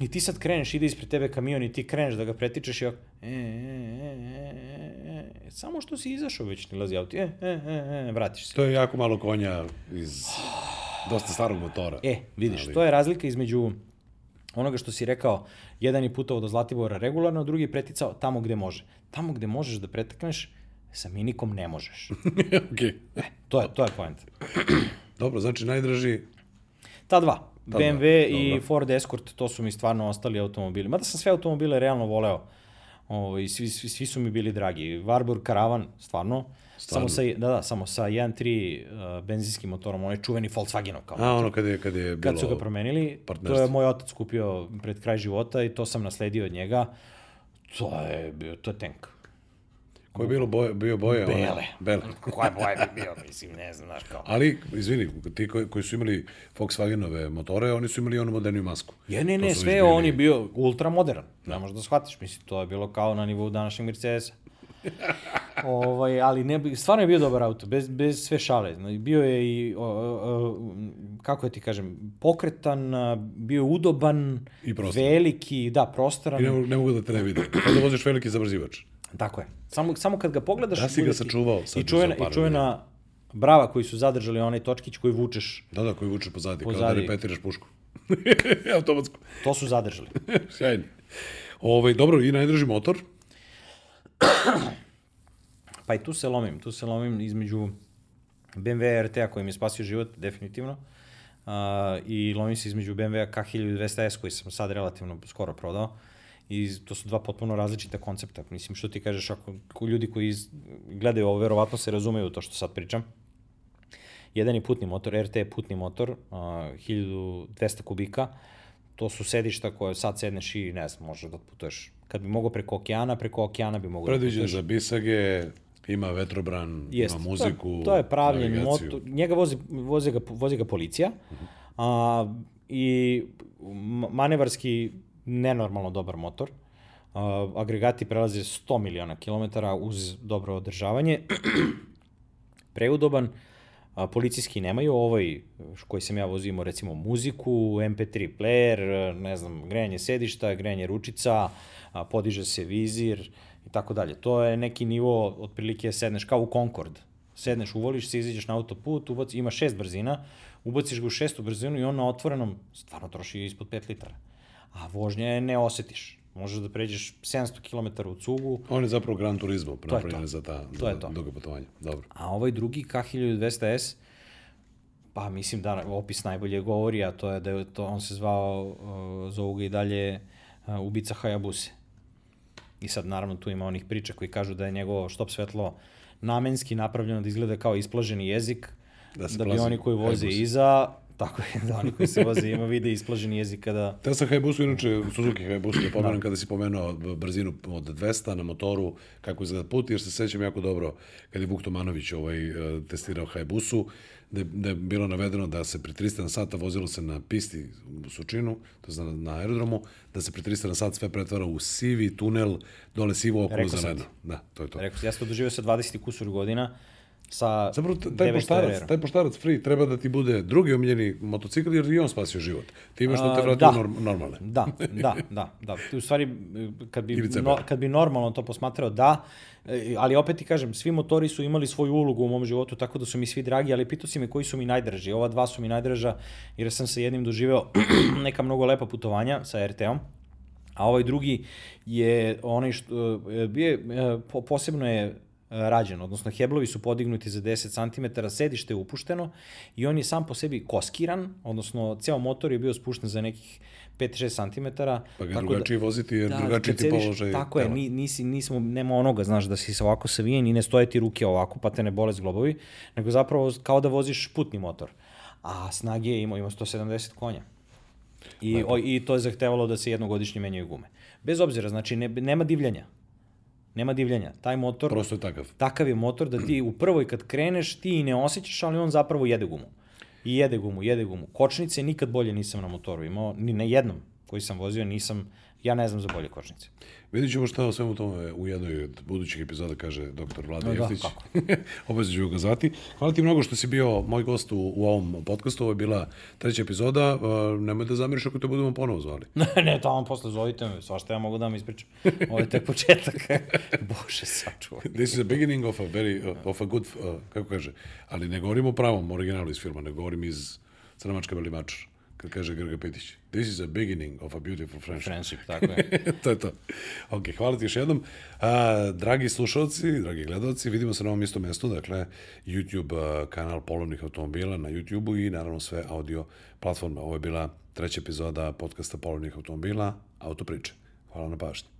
S2: I ti sad kreneš, ide ispred tebe kamion i ti kreneš da ga pretičeš i ovako, e, e, e, e, e, samo što si izašao već ne lazi auto, e, e, e, e, vratiš se.
S1: To je jako malo konja iz dosta starog motora.
S2: E, vidiš,
S1: Ali-
S2: to je razlika između onoga što si rekao, jedan je putovao do Zlatibora regularno, drugi je preticao tamo gde može. Tamo gde možeš da pretekneš, sa minikom ne možeš.
S1: okay.
S2: E, to je, to je point.
S1: Dobro, znači najdraži...
S2: Ta dva.
S1: Ta
S2: BMW
S1: dva,
S2: i
S1: dobro.
S2: Ford Escort, to su mi stvarno ostali automobili. Mada sam sve automobile realno voleo. Ovo, i svi, svi, svi su mi bili dragi. Warburg Caravan, stvarno.
S1: Stvarno?
S2: Samo sa, da, da, samo sa 1.3 uh, benzinskim motorom, onaj čuveni Volkswagenov kao.
S1: A, ono kad je, kad je bilo...
S2: Kad su ga promenili, to je moj otac kupio pred kraj života i to sam nasledio od njega. To je, bio, to je tank.
S1: Ko je bilo boje, bio boje?
S2: Bele.
S1: Bele.
S2: Koja boja bi bio, mislim, ne znam, znaš kao.
S1: Ali, izvini, ti koji, koji su imali Volkswagenove motore, oni su imali onu moderniju masku.
S2: Je, ne, ne, sve
S1: već
S2: je
S1: bili-
S2: on je bio ultra modern. Ne možeš da shvatiš, mislim, to je bilo kao na nivou današnjeg Mercedesa. ovaj, ali ne, stvarno je bio dobar auto, bez, bez sve šale. Bio je i, o, o, kako ja ti kažem, pokretan, bio je udoban,
S1: I prostoran.
S2: veliki, da, prostoran.
S1: I ne, mogu- ne mogu da te ne vide. Kao da voziš veliki zabrzivač.
S2: Tako je. Samo, samo kad ga pogledaš...
S1: Da si ga sačuvao sad
S2: I čuvena, i čuvena brava koji su zadržali onaj točkić koji vučeš,
S1: Da, da, koji vuče pozadi, kao da
S2: Pozadi.
S1: repetiraš pušku. Automatsko.
S2: to su zadržali.
S1: Sjajno. Ovaj, dobro, i najdraži motor?
S2: Pa i tu se lomim, tu se lomim između BMW RT-a koji mi je spasio život, definitivno, uh, i lomim se između BMW K1200S koji sam sad relativno skoro prodao. I to su dva potpuno različita koncepta. Mislim, što ti kažeš, ako ko ljudi koji iz, gledaju ovo, verovatno se razumeju to što sad pričam. Jedan je putni motor, RT je putni motor, uh, 1200 kubika, to su sedišta koje sad sedneš i ne znam, možeš da putuješ. Kad bi mogao preko okeana, preko okeana bi mogao da
S1: Predviđen
S2: putuješ.
S1: za bisage, ima vetrobran,
S2: Jest.
S1: ima muziku,
S2: To, to je pravljen motor. Njega vozi, vozi, ga, vozi ga policija. A, I ma- manevarski nenormalno dobar motor. A, agregati prelaze 100 miliona kilometara uz dobro održavanje. Preudoban. A, policijski nemaju ovaj koji sam ja vozio recimo muziku, MP3 player, ne znam, grejanje sedišta, grejanje ručica, a, podiže se vizir i tako dalje. To je neki nivo, otprilike sedneš kao u Concord. Sedneš, uvoliš se, izađeš na autoput, ubaci, ima šest brzina, ubaciš ga u šestu brzinu i on na otvorenom stvarno troši ispod 5 litara. A vožnja je ne osetiš. Možeš da pređeš 700 km u cugu,
S1: On je zapravo Gran Turismo, napravljen za ta
S2: To je to.
S1: duga putovanja. Dobro.
S2: A ovaj drugi K1200S, pa mislim da opis najbolje govori, a to je da je to, on se zvao, uh, zovu ga i dalje uh, ubica Hayabuse. I sad naravno tu ima onih priča koji kažu da je njegovo štop svetlo namenski napravljeno da izgleda kao isplaženi jezik,
S1: Da
S2: da, da bi
S1: plazi
S2: oni koji voze
S1: Hayabusa.
S2: iza, tako je, da oni koji se voze ima vide isplaženi jezik kada...
S1: Tesla Hayabusa, inače Suzuki Hayabusa, da pomenem kada si pomenuo brzinu od 200 na motoru, kako izgleda put, jer se sećam jako dobro kad je Vuk Tomanović ovaj, eh, testirao Hayabusu, da je, da je bilo navedeno da se pri 300 na sata vozilo se na pisti u Sučinu, to je na, na aerodromu, da se pri 300 na sat sve pretvara u sivi tunel, dole sivo okolo zeleno. Da, to je to.
S2: Rekao sam, ja sam to doživio sa 20 kusur godina, sa
S1: Zapravo, taj
S2: 900
S1: poštarac, taj poštarac free treba da ti bude drugi omiljeni motocikl, jer i on spasio život. Ti imaš da te vrati
S2: da.
S1: norm, normalne.
S2: Da, da, da, da. U stvari, kad bi, no, kad bi normalno to posmatrao, da, E, ali opet ti kažem, svi motori su imali svoju ulogu u mom životu, tako da su mi svi dragi, ali pitao si me koji su mi najdraži. Ova dva su mi najdraža, jer sam sa jednim doživeo neka mnogo lepa putovanja sa RT-om, a ovaj drugi je onaj što, e, je, e, po, posebno je e, rađen, odnosno heblovi su podignuti za 10 cm, sedište je upušteno i on je sam po sebi koskiran, odnosno ceo motor je bio spušten za nekih 5-6 cm.
S1: Pa ga je drugačije voziti, jer drugačiji
S2: kad
S1: ti
S2: sediš-
S1: položaj
S2: Tako je, ni, nisi, nismo, nema onoga, znaš, da si se ovako savijen i ne stoje ti ruke ovako, pa te ne bole zglobovi, nego zapravo kao da voziš putni motor. A snage je imao, ima 170 konja. I, o, I to je zahtevalo da se jednogodišnje menjaju gume. Bez obzira, znači, ne, nema divljanja. Nema divljanja. Taj motor,
S1: Prosto je takav.
S2: takav je motor da ti u prvoj kad kreneš, ti i ne osjećaš, ali on zapravo jede gumu. I jede gumu, jede gumu. Kočnice nikad bolje nisam na motoru imao, ni na jednom koji sam vozio nisam, ja ne znam za bolje kočnice.
S1: Vidjet ćemo šta o svemu tome u jednoj od budućih epizoda kaže dr. Vlada
S2: Da,
S1: Jeftić.
S2: kako.
S1: Obavezno ću ga zvati. Hvala ti mnogo što si bio moj gost u, u ovom podcastu. Ovo je bila treća epizoda. Uh, nemoj da zamiriš ako te budemo ponovo zvali.
S2: ne, tamo posle zovite me, svašta ja mogu da vam ispričam. Ovo je tek početak. Bože, sačuvaj.
S1: This is the beginning of a very, uh, of a good, uh, kako kaže, ali ne govorim o pravom originalu iz filma, ne govorim iz Crnamačka Belimačar. kad kaže Grga Petić. This is a beginning of a beautiful friendship.
S2: Friendship, tako je.
S1: to je to. Ok, hvala ti još jednom. A, dragi slušalci, dragi gledalci, vidimo se na ovom istom mestu, dakle, YouTube kanal polovnih automobila na YouTube-u i naravno sve audio platforme. Ovo je bila treća epizoda podcasta polovnih automobila, Autopriče. Hvala na pažnji.